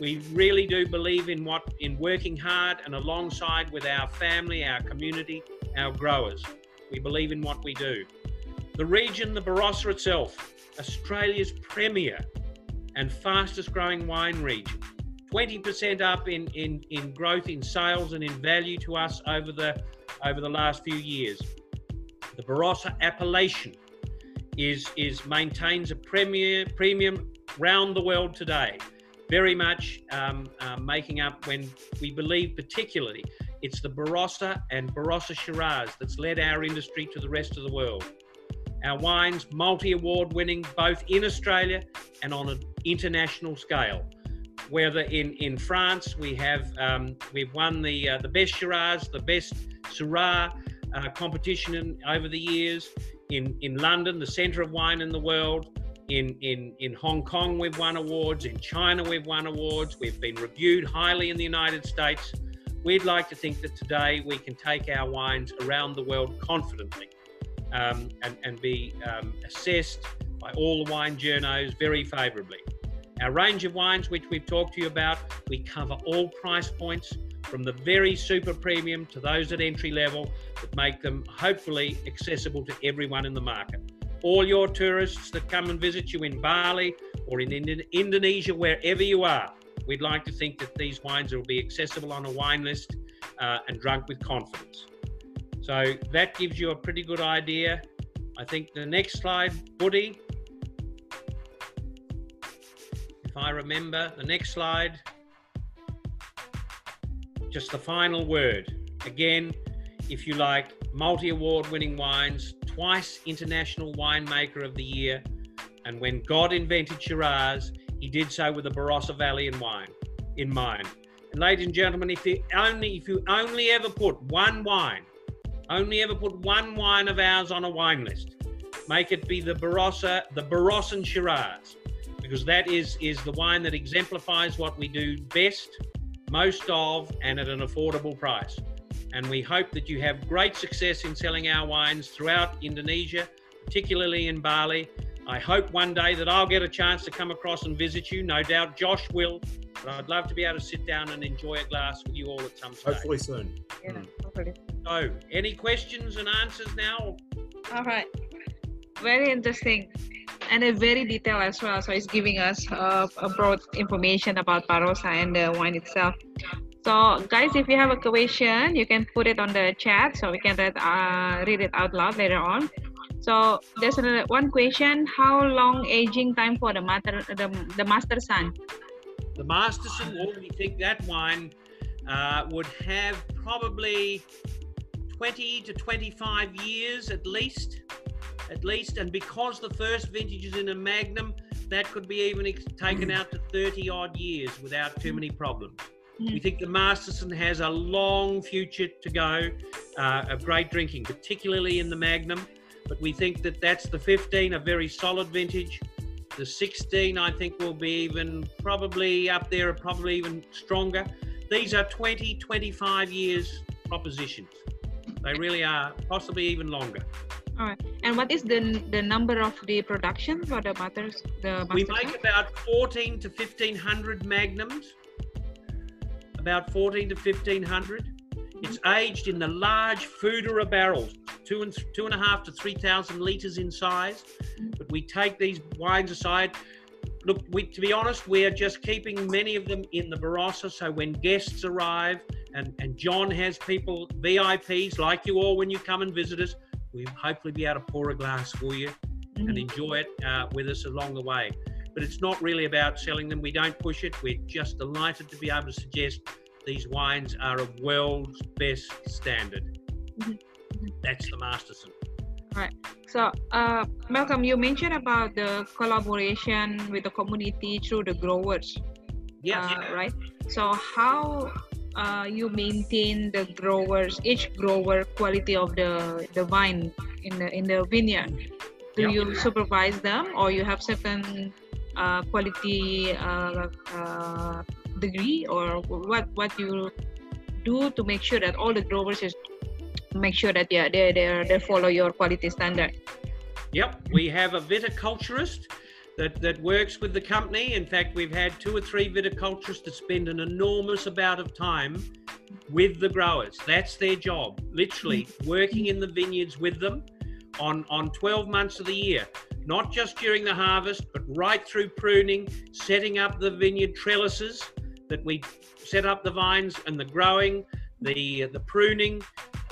We really do believe in what in working hard and alongside with our family, our community, our growers. We believe in what we do. The region, the Barossa itself, Australia's premier and fastest growing wine region. 20% up in, in, in growth in sales and in value to us over the over the last few years. The Barossa appellation is is maintains a premier premium round the world today. Very much um, uh, making up when we believe particularly it's the Barossa and Barossa Shiraz that's led our industry to the rest of the world. Our wines multi-award winning both in Australia and on an international scale whether in, in France we have um, we've won the uh, the best Shiraz, the best Syrah uh, competition in, over the years. In in London, the centre of wine in the world. In in in Hong Kong, we've won awards. In China, we've won awards. We've been reviewed highly in the United States. We'd like to think that today we can take our wines around the world confidently um, and, and be um, assessed by all the wine journos very favourably. Our range of wines, which we've talked to you about, we cover all price points from the very super premium to those at entry level that make them hopefully accessible to everyone in the market. All your tourists that come and visit you in Bali or in Ind- Indonesia, wherever you are, we'd like to think that these wines will be accessible on a wine list uh, and drunk with confidence. So that gives you a pretty good idea. I think the next slide, Buddy, if I remember, the next slide, just the final word. Again, if you like, multi award winning wines, twice International Winemaker of the Year. And when God invented Shiraz, he did so with the Barossa Valley in wine in mind. And ladies and gentlemen, if you only if you only ever put one wine, only ever put one wine of ours on a wine list, make it be the Barossa, the Barossan Shiraz, because that is is the wine that exemplifies what we do best, most of, and at an affordable price. And we hope that you have great success in selling our wines throughout Indonesia, particularly in Bali. I hope one day that I'll get a chance to come across and visit you. No doubt Josh will, but I'd love to be able to sit down and enjoy a glass with you all at some stage. Hopefully soon. Yeah, Mm. So, any questions and answers now? All right. Very interesting. And a very detailed as well. So it's giving us uh, a broad information about Barossa and the wine itself. So guys, if you have a question, you can put it on the chat so we can read, uh, read it out loud later on. So there's another one question: How long aging time for the master the, the master son? The master son. well, we think that wine uh, would have probably 20 to 25 years at least. At least, and because the first vintage is in a magnum, that could be even ex- taken out to 30 odd years without too many problems. We think the Masterson has a long future to go uh, of great drinking, particularly in the Magnum. But we think that that's the 15, a very solid vintage. The 16, I think, will be even probably up there, probably even stronger. These are 20, 25 years propositions. They really are, possibly even longer. All right. And what is the the number of the production for the butters? The We make about 14 to 1500 magnums. About 14 to 1500. It's aged in the large foudre barrels, two and two and a half to three thousand liters in size. Mm. But we take these wines aside. Look, we, to be honest, we are just keeping many of them in the Barossa. So when guests arrive, and, and John has people, VIPs like you all, when you come and visit us, we'll hopefully be able to pour a glass for you and Mhm. enjoy it uh, with us along the way. But it's not really about selling them. We don't push it. We're just delighted to be able to suggest these wines are of world's best standard. Mhm. Mhm. That's the Masterson. So, uh, Malcolm, you mentioned about the collaboration with the community through the growers, Yeah, uh, right? So, how uh, you maintain the growers, each grower quality of the the vine in the in the vineyard? Do Yeah. you supervise them, or you have certain uh, quality uh, uh, degree, or what what you do to make sure that all the growers is make sure that yeah they they they follow your quality standard? Yep, we have a viticulturist that, that works with the company. In fact, we've had two or three viticulturists that spend an enormous amount of time with the growers. That's their job, literally working in the vineyards with them on, on 12 months of the year. Not just during the harvest, but right through pruning, setting up the vineyard trellises that we set up the vines and the growing, the the pruning,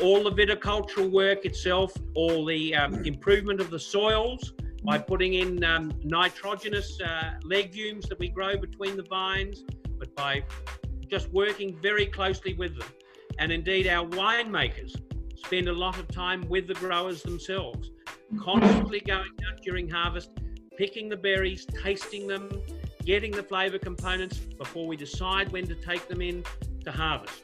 all the viticultural work itself, all the um, improvement of the soils by putting in um, nitrogenous uh, legumes that we grow between the vines, but by just working very closely with them. And indeed, our winemakers spend a lot of time with the growers themselves, constantly going out during harvest, picking the berries, tasting them, getting the flavour components before we decide when to take them in to harvest.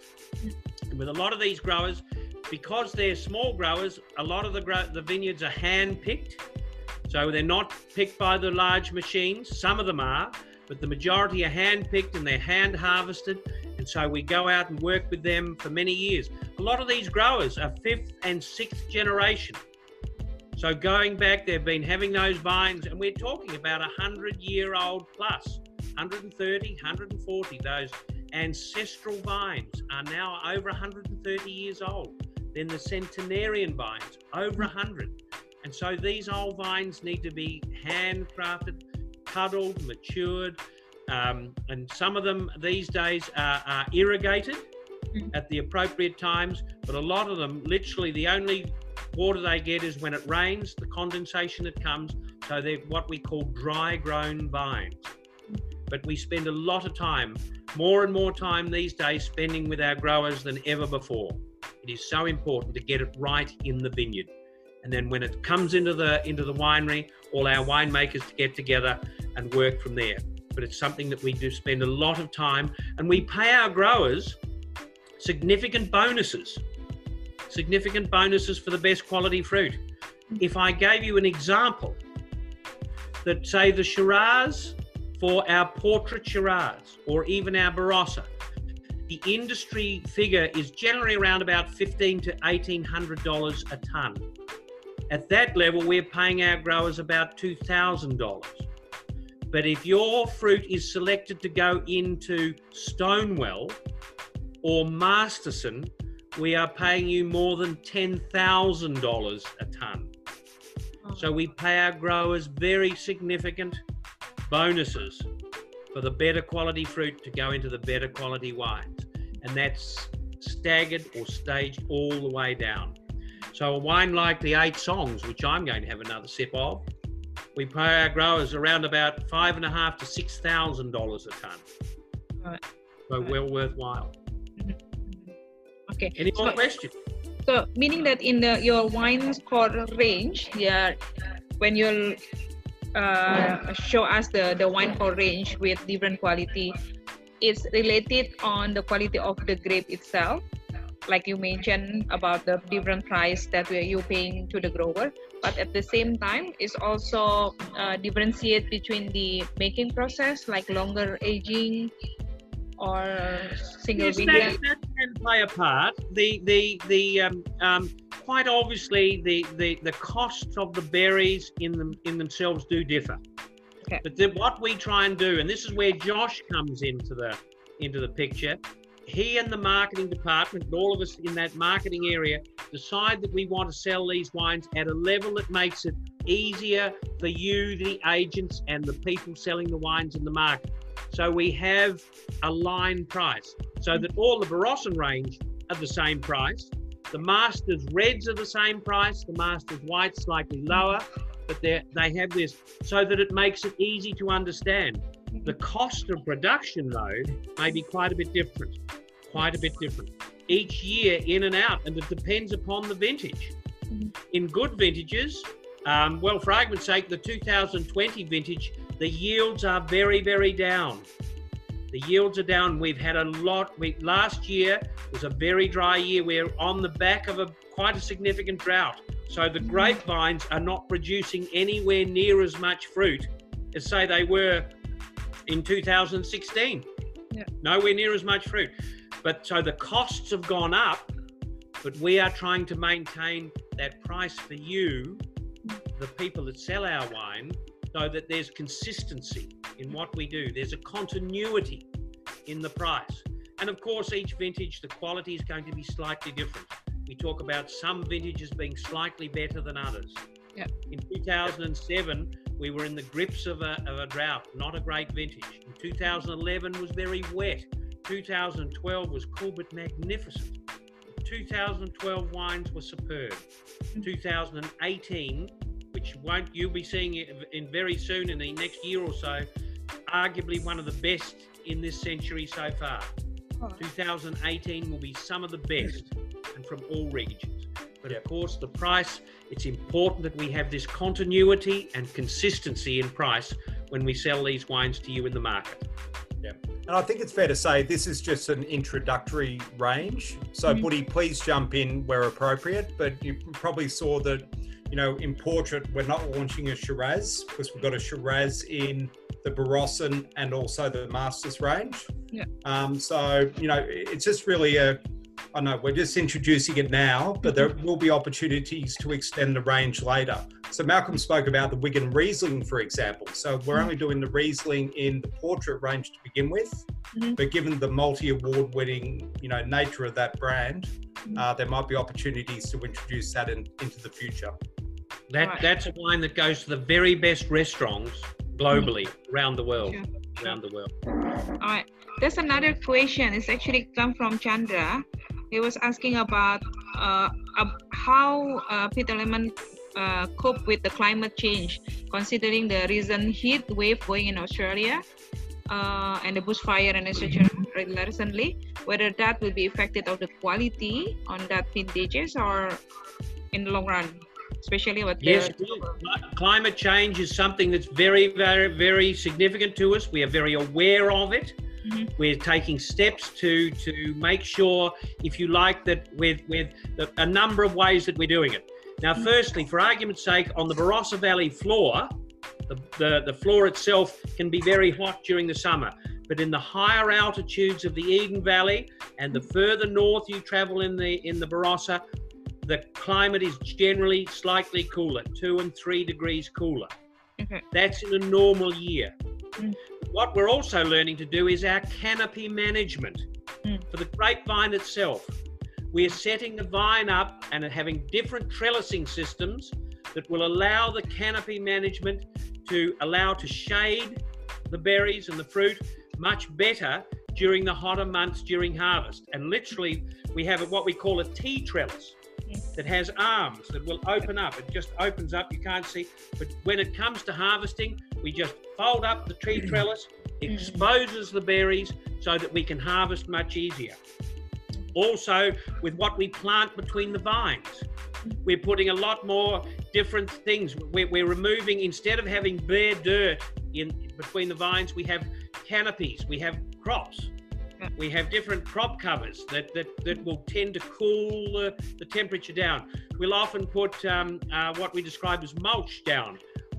With a lot of these growers, because they're small growers, a lot of the the vineyards are hand picked. So they're not picked by the large machines. Some of them are, but the majority are hand picked and they're hand harvested. And so we go out and work with them for many years. A lot of these growers are fifth and sixth generation. So going back, they've been having those vines, and we're talking about a hundred year old plus, 130, 140. Those ancestral vines are now over 130 years old. Then the centenarian vines, over 100. And so these old vines need to be handcrafted, cuddled, matured, um, and some of them these days are, are irrigated Mhm. at the appropriate times, but a lot of them, literally, the only water they get is when it rains, the condensation that comes. So they're what we call dry grown vines. But we spend a lot of time, more and more time these days, spending with our growers than ever before. It is so important to get it right in the vineyard. And then when it comes into the into the winery, all our winemakers to get together and work from there. But it's something that we do spend a lot of time and we pay our growers significant bonuses. Significant bonuses for the best quality fruit. If I gave you an example that say the Shiraz for our portrait Shiraz or even our Barossa, the industry figure is generally around about fifteen to eighteen hundred dollars a ton. At that level, we're paying our growers about two thousand dollars. But if your fruit is selected to go into Stonewell or Masterson, we are paying you more than ten thousand dollars a ton. Oh. So we pay our growers very significant bonuses for the better quality fruit to go into the better quality wines. And that's staggered or staged all the way down. So a wine like the Eight Songs, which I'm going to have another sip of, we pay our growers around about five and a half to six thousand dollars a ton. Right. So Right. well worthwhile. Mm-hmm. Okay. Any more So- questions? So meaning that in the your wine score range, yeah, when you uh, show us the the wine score range with different quality, it's related on the quality of the grape itself. Like you mentioned about the different price that we are you paying to the grower, but at the same time it's also uh, differentiate between the making process like longer aging or single Yes, vintage. that, that can play a part. The the the um, um, quite obviously the, the the costs of the berries in them in themselves do differ. Okay. But then what we try and do, and this is where Josh comes into the into the picture. He and the marketing department, and all of us in that marketing area, decide that we want to sell these wines at a level that makes it easier for you, the agents, and the people selling the wines in the market. So we have a line price so that all the Barossa range are the same price. The Masters Reds are the same price. The Masters Whites slightly lower, but they they have this so that it makes it easy to understand. The cost of production, though, may be quite a bit different. Quite a bit different. Each year, in and out, and it depends upon the vintage. Mhm. In good vintages, um, well, for argument's sake, the 2020 vintage, the yields are very, very down. The yields are down. We've had a lot. We, last year was a very dry year. We're on the back of a quite a significant drought. So the grapevines are not producing anywhere near as much fruit as say they were in 2016. Yeah. Nowhere near as much fruit. But so the costs have gone up, but we are trying to maintain that price for you, the people that sell our wine, so that there's consistency in what we do. There's a continuity in the price. And of course, each vintage, the quality is going to be slightly different. We talk about some vintages being slightly better than others. Yeah. In 2007, we were in the grips of a, of a drought, not a great vintage. In 2011 was very wet. 2012 was cool but magnificent. 2012 wines were superb. Mm. 2018, which won't you'll be seeing it in very soon in the next year or so, arguably one of the best in this century so far. Oh. 2018 will be some of the best and from all regions. But Yeah. of course, the price, it's important that we have this continuity and consistency in price when we sell these wines to you in the market. Yeah. And I think it's fair to say this is just an introductory range. So, Mhm. Buddy, please jump in where appropriate. But you probably saw that, you know, in portrait, we're not launching a Shiraz because we've got a Shiraz in the Barossan and also the Masters range. Yeah. Um, so, you know, it's just really a, I know we're just introducing it now, but there will be opportunities to extend the range later. So Malcolm spoke about the Wigan Riesling, for example. So we're only doing the Riesling in the portrait range to begin with, Mhm. but given the multi-award winning, you know, nature of that brand, Mhm. uh, there might be opportunities to introduce that in, into the future. That Right. that's a wine that goes to the very best restaurants globally around the world. Sure, sure. Around the world. All right. There's another question. It's actually come from Chandra. He was asking about uh, how uh, Peter Lehmann uh, cope with the climate change, considering the recent heat wave going in Australia uh, and the bushfire and etc. recently. Whether that will be affected of the quality on that vintages or in the long run, especially with Yes, climate change is something that's very, very, very significant to us. We are very aware of it. Mhm. We're taking steps to to make sure, if you like, that with with the, a number of ways that we're doing it. Now, firstly, for argument's sake, on the Barossa Valley floor, the, the, the floor itself can be very hot during the summer. But in the higher altitudes of the Eden Valley and the further north you travel in the in the Barossa, the climate is generally slightly cooler, two and three degrees cooler. Okay. That's in a normal year. Mm. What we're also learning to do is our canopy management Mm. for the grapevine itself. We're setting the vine up and having different trellising systems that will allow the canopy management to allow to shade the berries and the fruit much better during the hotter months during harvest. And literally, we have what we call a tea trellis that has arms that will open up. It just opens up, you can't see. But when it comes to harvesting, we just fold up the tree trellis, exposes the berries so that we can harvest much easier. Also, with what we plant between the vines, we're putting a lot more different things. We're, we're removing, instead of having bare dirt in between the vines, we have canopies, we have crops. We have different crop covers that, that, that will tend to cool the, the temperature down. We'll often put um, uh, what we describe as mulch down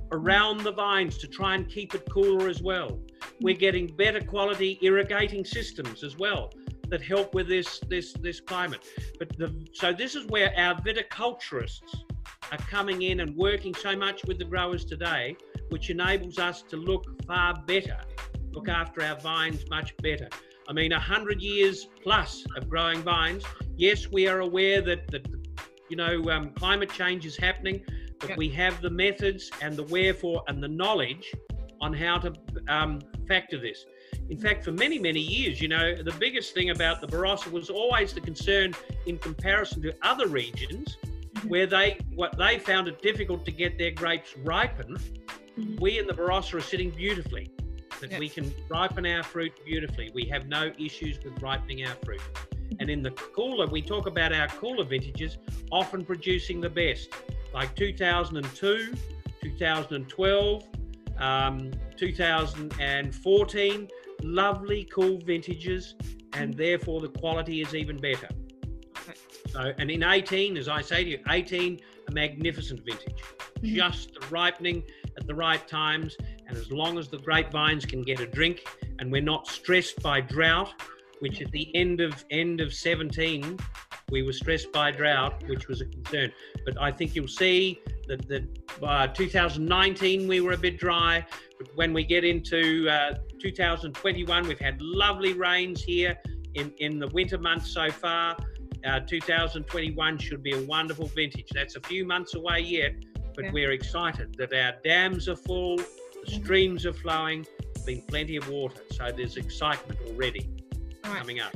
Mm-hmm. around the vines to try and keep it cooler as well. We're mm-hmm. getting better quality irrigating systems as well that help with this this this climate. But the, so this is where our viticulturists are coming in and working so much with the growers today, which enables us to look far better, look mm-hmm. after our vines much better. I mean, a hundred years plus of growing vines. Yes, we are aware that that you know um, climate change is happening, but Yeah. we have the methods and the wherefore and the knowledge on how to um, factor this. In fact, for many, many years, you know, the biggest thing about the Barossa was always the concern in comparison to other regions where they what they found it difficult to get their grapes ripened. Mhm. We in the Barossa are sitting beautifully. That Yeah. we can ripen our fruit beautifully. We have no issues with ripening our fruit. And in the cooler, we talk about our cooler vintages often producing the best, like 2002, 2012, um, 2014, lovely, cool vintages, and therefore the quality is even better. Okay. So, and in 18, as I say to you, 18, a magnificent vintage. Mhm. Just the ripening at the right times, and as long as the grapevines can get a drink, and we're not stressed by drought, which at the end of end of 17 we were stressed by drought, which was a concern. But I think you'll see that that by 2019 we were a bit dry, but when we get into uh, 2021, we've had lovely rains here in in the winter months so far. Uh, 2021 should be a wonderful vintage. That's a few months away yet, but Yeah. we're excited that our dams are full, the streams are flowing, been plenty of water, so there's excitement already right. coming up.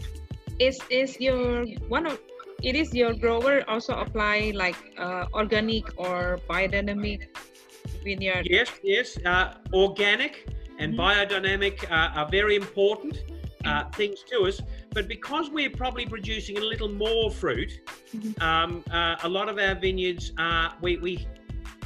Is is your one of it is your grower also apply like uh, organic or biodynamic vineyard? Yes, yes. Uh, organic and Mhm. biodynamic uh, are very important uh, things to us. But because we're probably producing a little more fruit, Mhm. um, uh, a lot of our vineyards, uh, we we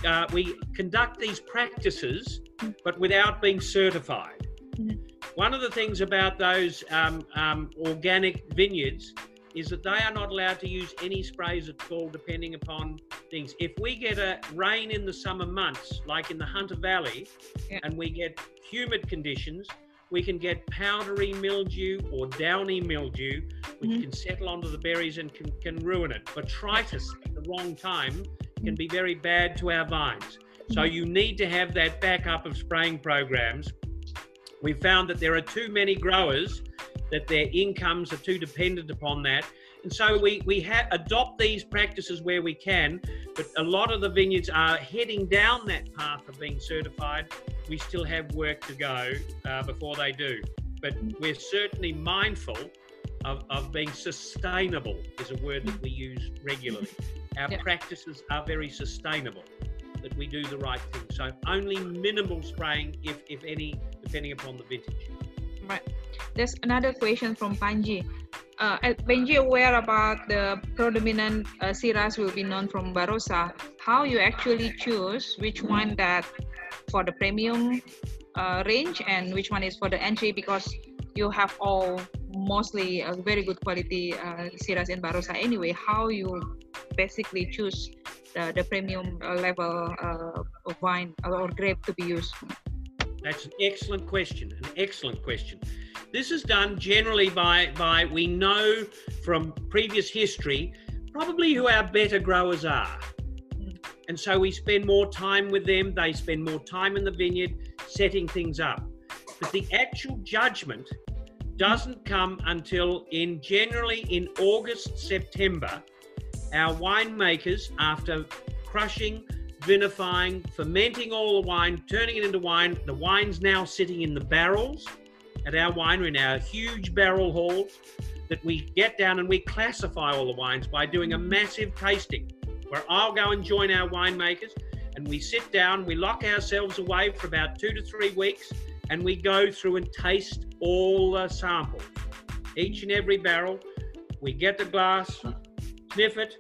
uh, we conduct these practices, Mhm. but without being certified. Mhm. One of the things about those um, um, organic vineyards is that they are not allowed to use any sprays at all, depending upon things. If we get a rain in the summer months, like in the Hunter Valley, Yeah. and we get humid conditions, we can get powdery mildew or downy mildew, which Mhm. can settle onto the berries and can, can ruin it. Botrytis at the wrong time can be very bad to our vines. So Mhm. you need to have that backup of spraying programs. We found that there are too many growers that their incomes are too dependent upon that. And so we, we ha- adopt these practices where we can, but a lot of the vineyards are heading down that path of being certified. We still have work to go uh, before they do. But we're certainly mindful of, of being sustainable, is a word that we use regularly. Our practices are very sustainable, that we do the right thing. So only minimal spraying, if, if any, depending upon the vintage. Right. There's another question from Panji. Uh, Panji aware about the predominant uh, Shiraz will be known from Barossa. How you actually choose which one that for the premium uh, range and which one is for the entry because you have all mostly very good quality uh, Shiraz in Barossa anyway. How you basically choose the, the premium uh, level uh, of wine or grape to be used? That's an excellent question. An excellent question. This is done generally by by we know from previous history probably who our better growers are. And so we spend more time with them, they spend more time in the vineyard setting things up. But the actual judgment doesn't come until in generally in August, September. Our winemakers, after crushing, vinifying, fermenting all the wine, turning it into wine, the wine's now sitting in the barrels at our winery, now, our huge barrel hall that we get down and we classify all the wines by doing a massive tasting where I'll go and join our winemakers and we sit down, we lock ourselves away for about two to three weeks and we go through and taste all the samples, each and every barrel. We get the glass, sniff it,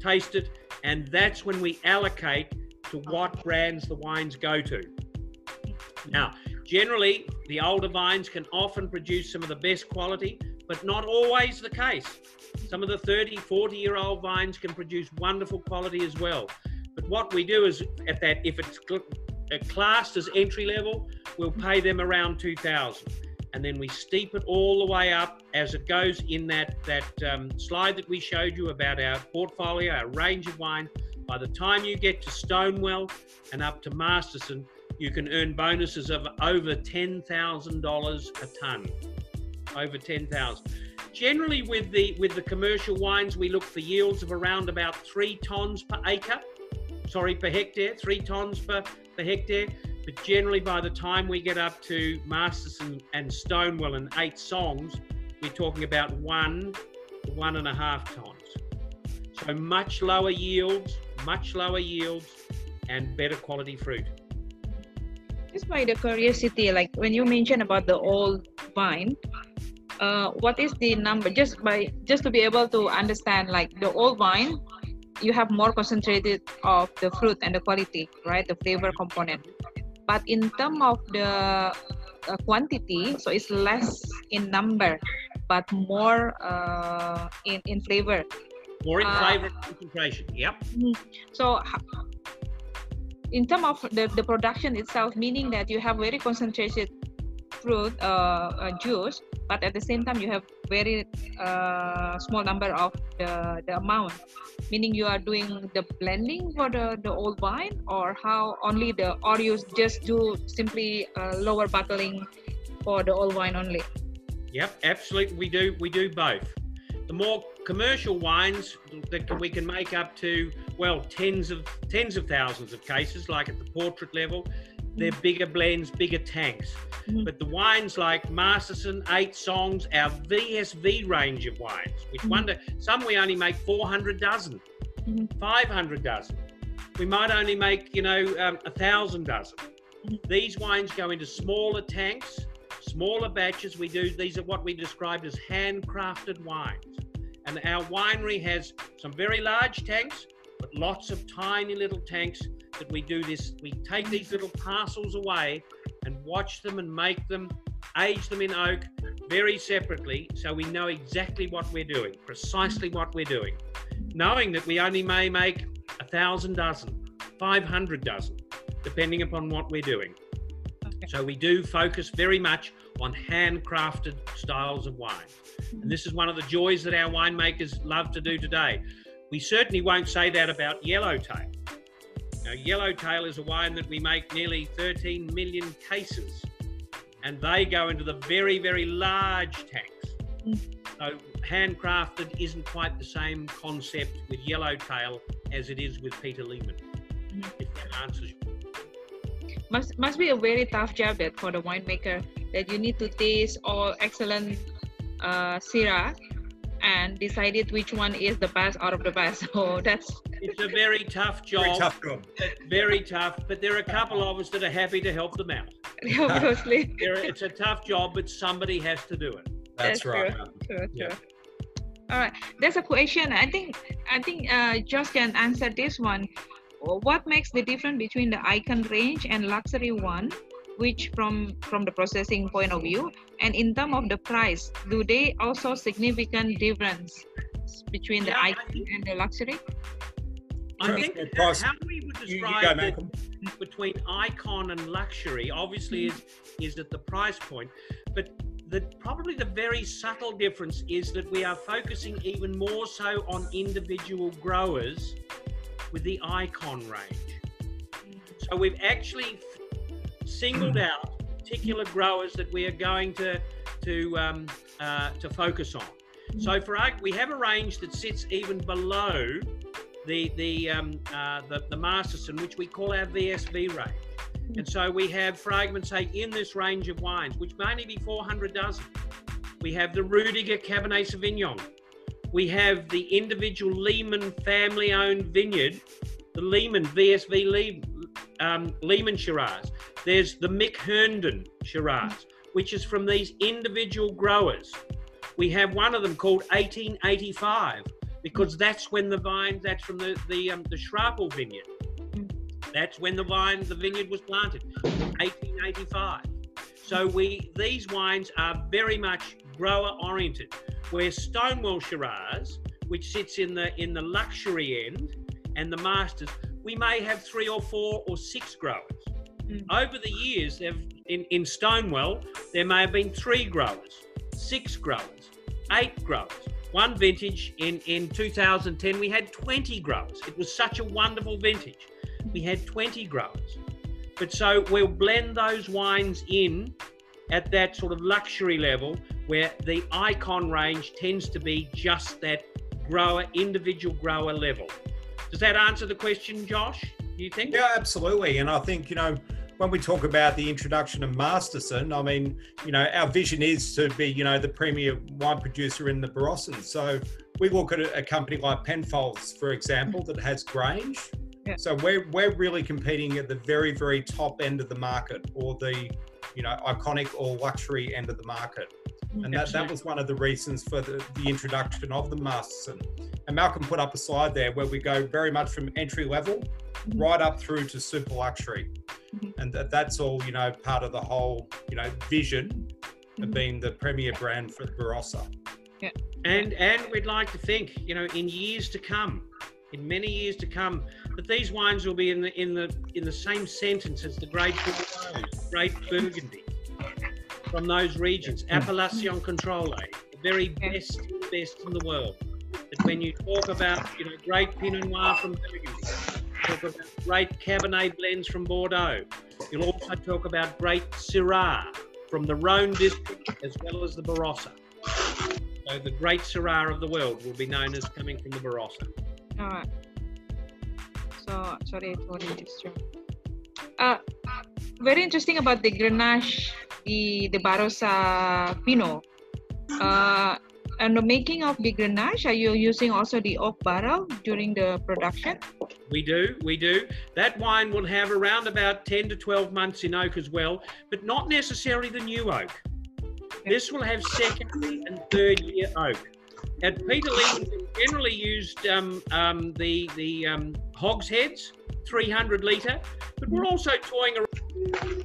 taste it, and that's when we allocate to what brands the wines go to. Now, generally, the older vines can often produce some of the best quality, but not always the case. Some of the 30, 40 year old vines can produce wonderful quality as well. But what we do is, at that, if it's uh, classed as entry level, we'll pay them around 2000 and then we steep it all the way up as it goes in that that um, slide that we showed you about our portfolio, our range of wine. By the time you get to Stonewell and up to Masterson, you can earn bonuses of over ten thousand dollars a ton. Over ten thousand. Generally, with the with the commercial wines, we look for yields of around about three tons per acre. Sorry, per hectare. Three tons per per hectare. But generally, by the time we get up to Masterson and Stonewell and eight songs, we're talking about one one and a half tons. So much lower yields, much lower yields, and better quality fruit. Just by the curiosity, like when you mentioned about the old vine, uh, what is the number? Just by just to be able to understand, like the old vine, you have more concentrated of the fruit and the quality, right? The flavor component but in terms of the uh, quantity so it's less in number but more uh, in, in flavor more in uh, flavor concentration yep mm-hmm. so in terms of the, the production itself meaning that you have very concentrated fruit uh, uh, juice but at the same time you have very uh, small number of the, the amount. Meaning you are doing the blending for the, the old wine or how only the or you just do simply uh, lower bottling for the old wine only? Yep absolutely we do we do both. The more commercial wines that we can make up to well tens of tens of thousands of cases like at the portrait level they're bigger blends, bigger tanks. Mm-hmm. But the wines like Masterson, Eight Songs, our VSV range of wines, which mm-hmm. wonder some we only make 400 dozen, mm-hmm. 500 dozen. We might only make, you know, um, a thousand dozen. Mm-hmm. These wines go into smaller tanks, smaller batches. We do these are what we described as handcrafted wines. And our winery has some very large tanks, but lots of tiny little tanks that we do this. We take these little parcels away and watch them and make them, age them in oak very separately so we know exactly what we're doing, precisely what we're doing. Knowing that we only may make a thousand dozen, 500 dozen, depending upon what we're doing. Okay. So we do focus very much on handcrafted styles of wine. And this is one of the joys that our winemakers love to do today. We certainly won't say that about Yellowtail. Now, Yellowtail is a wine that we make nearly 13 million cases, and they go into the very, very large tanks. Mm. So, handcrafted isn't quite the same concept with Yellowtail as it is with Peter Lehmann. Mm. If that answers you. Must must be a very tough job that for the winemaker that you need to taste all excellent uh, Syrah and decided which one is the best out of the best. So that's it's a very tough job. Very tough job. Very tough, but there are a couple of us that are happy to help them out. Obviously. it's a tough job, but somebody has to do it. That's, that's right. True. True, yeah. All right. There's a question. I think I think uh, Josh can answer this one. What makes the difference between the icon range and luxury one? which from from the processing point of view? And in terms of the price do they also significant difference between the yeah, icon and the luxury? I think how we would describe you, you between icon and luxury obviously mm-hmm. is is at the price point, but the probably the very subtle difference is that we are focusing even more so on individual growers with the icon range. So we've actually singled out particular growers that we are going to to um, uh, to focus on. So for our, we have a range that sits even below the the um, uh, the, the Masterson, which we call our VSV range. And so we have, for argument's sake, in this range of wines, which may only be 400 dozen, we have the Rudiger Cabernet Sauvignon. We have the individual Lehmann family-owned vineyard, the Lehmann, VSV Lehmann, um, Lehmann Shiraz. There's the Mick Herndon Shiraz, which is from these individual growers. We have one of them called 1885 because that's when the vine, that's from the, the, um, the Schrappel vineyard. That's when the vine, the vineyard was planted, 1885. So we these wines are very much grower oriented. Where Stonewell Shiraz, which sits in the in the luxury end, and the masters, we may have three or four or six growers. Mm. Over the years, in, in Stonewell, there may have been three growers, six growers, eight growers. One vintage in, in 2010, we had 20 growers. It was such a wonderful vintage. We had 20 growers. But so we'll blend those wines in at that sort of luxury level where the icon range tends to be just that grower, individual grower level. Does that answer the question, Josh? Do you think? Yeah, absolutely. And I think, you know, when we talk about the introduction of Masterson, I mean, you know, our vision is to be, you know, the premier wine producer in the Barossa. So we look at a, company like Penfolds, for example, that has Grange. Yeah. So we're we're really competing at the very very top end of the market, or the, you know, iconic or luxury end of the market. And that, that was one of the reasons for the, the introduction of the Masterson. And Malcolm put up a slide there where we go very much from entry level Mhm. right up through to super luxury. Mhm. And that, that's all, you know, part of the whole, you know, vision of Mhm. being the premier brand for Barossa. yeah. And and we'd like to think, you know, in years to come, in many years to come, that these wines will be in the in the in the same sentence as the great Bordeaux, great Burgundy, from those regions, Appellation Controle, the very best best in the world. That when you talk about, you know, great Pinot Noir from Burgundy, talk about great Cabernet blends from Bordeaux. You'll also talk about great Syrah from the Rhone district as well as the Barossa. So the great Syrah of the world will be known as coming from the Barossa. All right. So sorry for the distraction. Uh, very interesting about the Grenache, the the Barossa Pinot. Uh, and the making of the Grenache, are you using also the oak barrel during the production? We do, we do. That wine will have around about 10 to 12 months in oak as well, but not necessarily the new oak. This will have second and third year oak. At Peter Lee, we generally used um, um, the the um, hogsheads, 300 litre, but we're also toying around.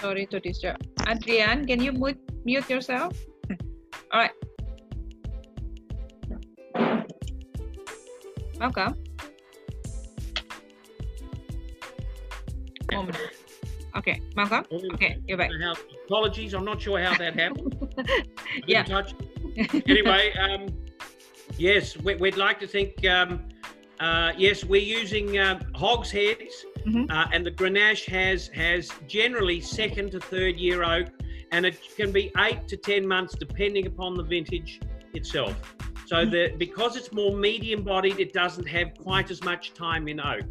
Sorry to disturb. Adrian, can you mute, mute yourself? All right. Welcome. Okay, Malcolm. Okay, you're back. Apologies, I'm not sure how that happened. Yeah. touch anyway, um, yes, we, we'd like to think. Um, uh, yes, we're using um, hogsheads, Mhm. uh, and the Grenache has has generally second to third year oak, and it can be eight to ten months depending upon the vintage itself. So the because it's more medium bodied, it doesn't have quite as much time in oak.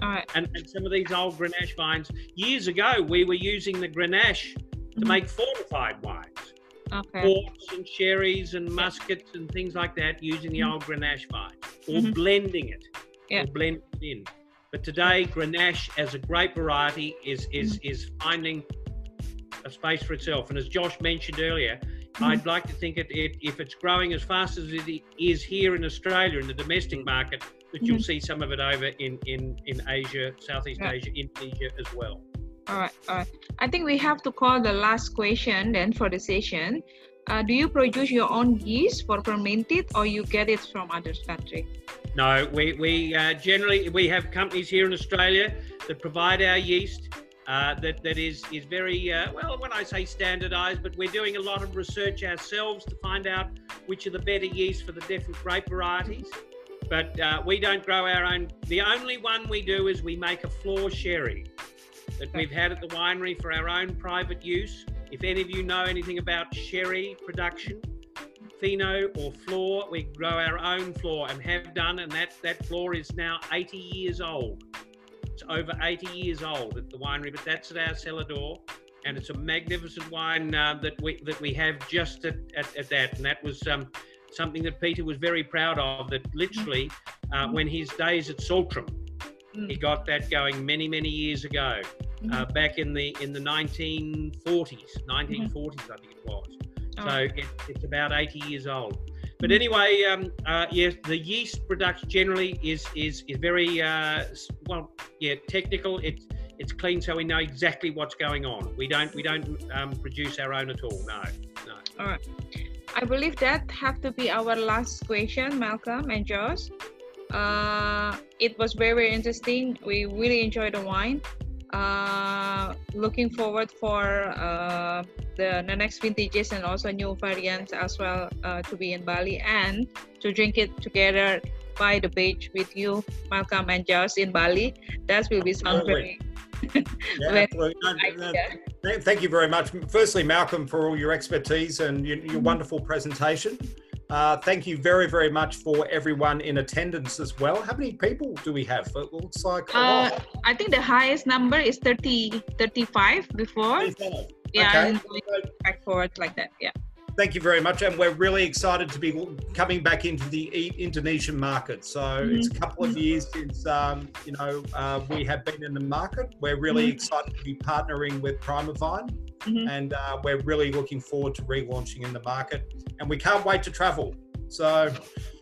All right. And, and some of these old Grenache vines, years ago, we were using the Grenache to Mhm. make fortified wines Okay. ports and sherries and muscats and things like that using the Mhm. old Grenache vine or Mhm. blending it Yeah. or blending it in. But today, Grenache as a grape variety is is Mm-hmm. is finding a space for itself. And as Josh mentioned earlier, Mm-hmm. I'd like to think it, it if it's growing as fast as it is here in Australia in the domestic Mm. market, that you'll see some of it over in in in Asia, Southeast Yeah. Asia, Indonesia as well. All right. All right. I think we have to call the last question then for the session. Uh, do you produce your own yeast for fermented or you get it from other country? No, we, we uh, generally we have companies here in Australia that provide our yeast. Uh, that that is is very uh, well. When I say standardised, but we're doing a lot of research ourselves to find out which are the better yeast for the different grape varieties. But uh, we don't grow our own. The only one we do is we make a flor sherry that we've had at the winery for our own private use. If any of you know anything about sherry production, fino or flor. We grow our own flor and have done, and that that flor is now 80 years old. It's over 80 years old at the winery, but that's at our cellar door, and it's a magnificent wine uh, that we that we have just at, at, at that, and that was um, something that Peter was very proud of. That literally, uh, when his days at Saltram, he got that going many many years ago, uh, back in the in the 1940s, 1940s I think it was. All So it, it's about 80 years old. But anyway, um, uh, yes, the yeast production generally is is is very uh, well, yeah, technical. It it's clean, so we know exactly what's going on. We don't we don't um, produce our own at all. No, no. All right. I believe that have to be our last question, Malcolm and Josh. Uh, it was very, very interesting. We really enjoyed the wine. Uh, looking forward for uh, the, the next vintages and also new variants as well uh, to be in Bali and to drink it together by the beach with you, Malcolm and Josh in Bali. That will be sound very. Yeah, very absolutely. No, nice, no, yeah. Th- Thank you very much. Firstly, Malcolm, for all your expertise and your, your Mhm. wonderful presentation. Uh, thank you very, very much for everyone in attendance as well. How many people do we have? It looks like a Uh, lot. I think the highest number is 30, 35 before. Yeah, Okay. back forward like that. Yeah. Thank you very much. And we're really excited to be coming back into the Indonesian market. So it's a couple of years since, um, you know, uh, we have been in the market. We're really Mhm. excited to be partnering with Primavine. Mhm. and uh, we're really looking forward to relaunching in the market and we can't wait to travel so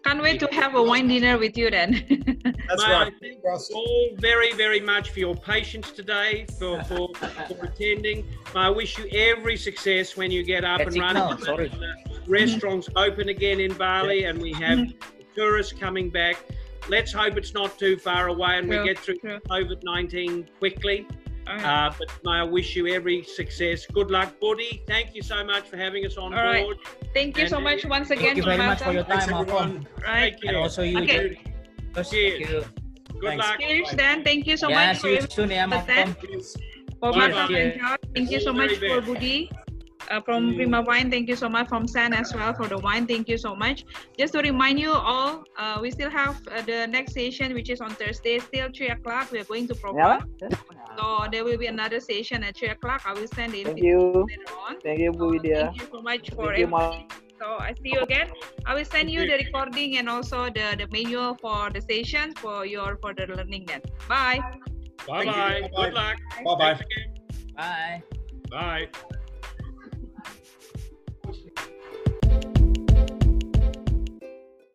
Can't wait to have a wine dinner with you then. that's May I right thank you all very, very much for your patience today, for, for, for attending. May I wish you every success when you get up and That's it running. now, sorry. Uh, Restaurants open again in Bali, and we have tourists coming back. Let's hope it's not too far away and we get through true. COVID 19 quickly. All right. Uh, but may I wish you every success. Good luck, Buddy. Thank you so much for having us on All right. board. Thank you so and- much once again, Thank you very much for your time, everyone Malcolm. Right. Take And also you. Okay. Jude. Thank Cheers. you. Good Thanks. luck. Cheers, then. Thank you so yeah, much for see you soon, yeah, Malcolm. for Bye-bye. Malcolm and George. Thank you so much very for best. Budi. Uh, from Mm. Prima Wine, thank you so much. From San as well for the wine, thank you so much. Just to remind you all, uh, we still have uh, the next session, which is on Thursday, still three o'clock. We are going to Propa. So there will be another session at three o'clock. I will send the Thank you. later on. Thank you, Bu Widya. Thank you so much for Thank everything. So I see you again. I will send you you. the recording and also the, the manual for the session for your further learning then. Bye. Bye bye. Good luck. Bye-bye. Thanks. Bye. Bye.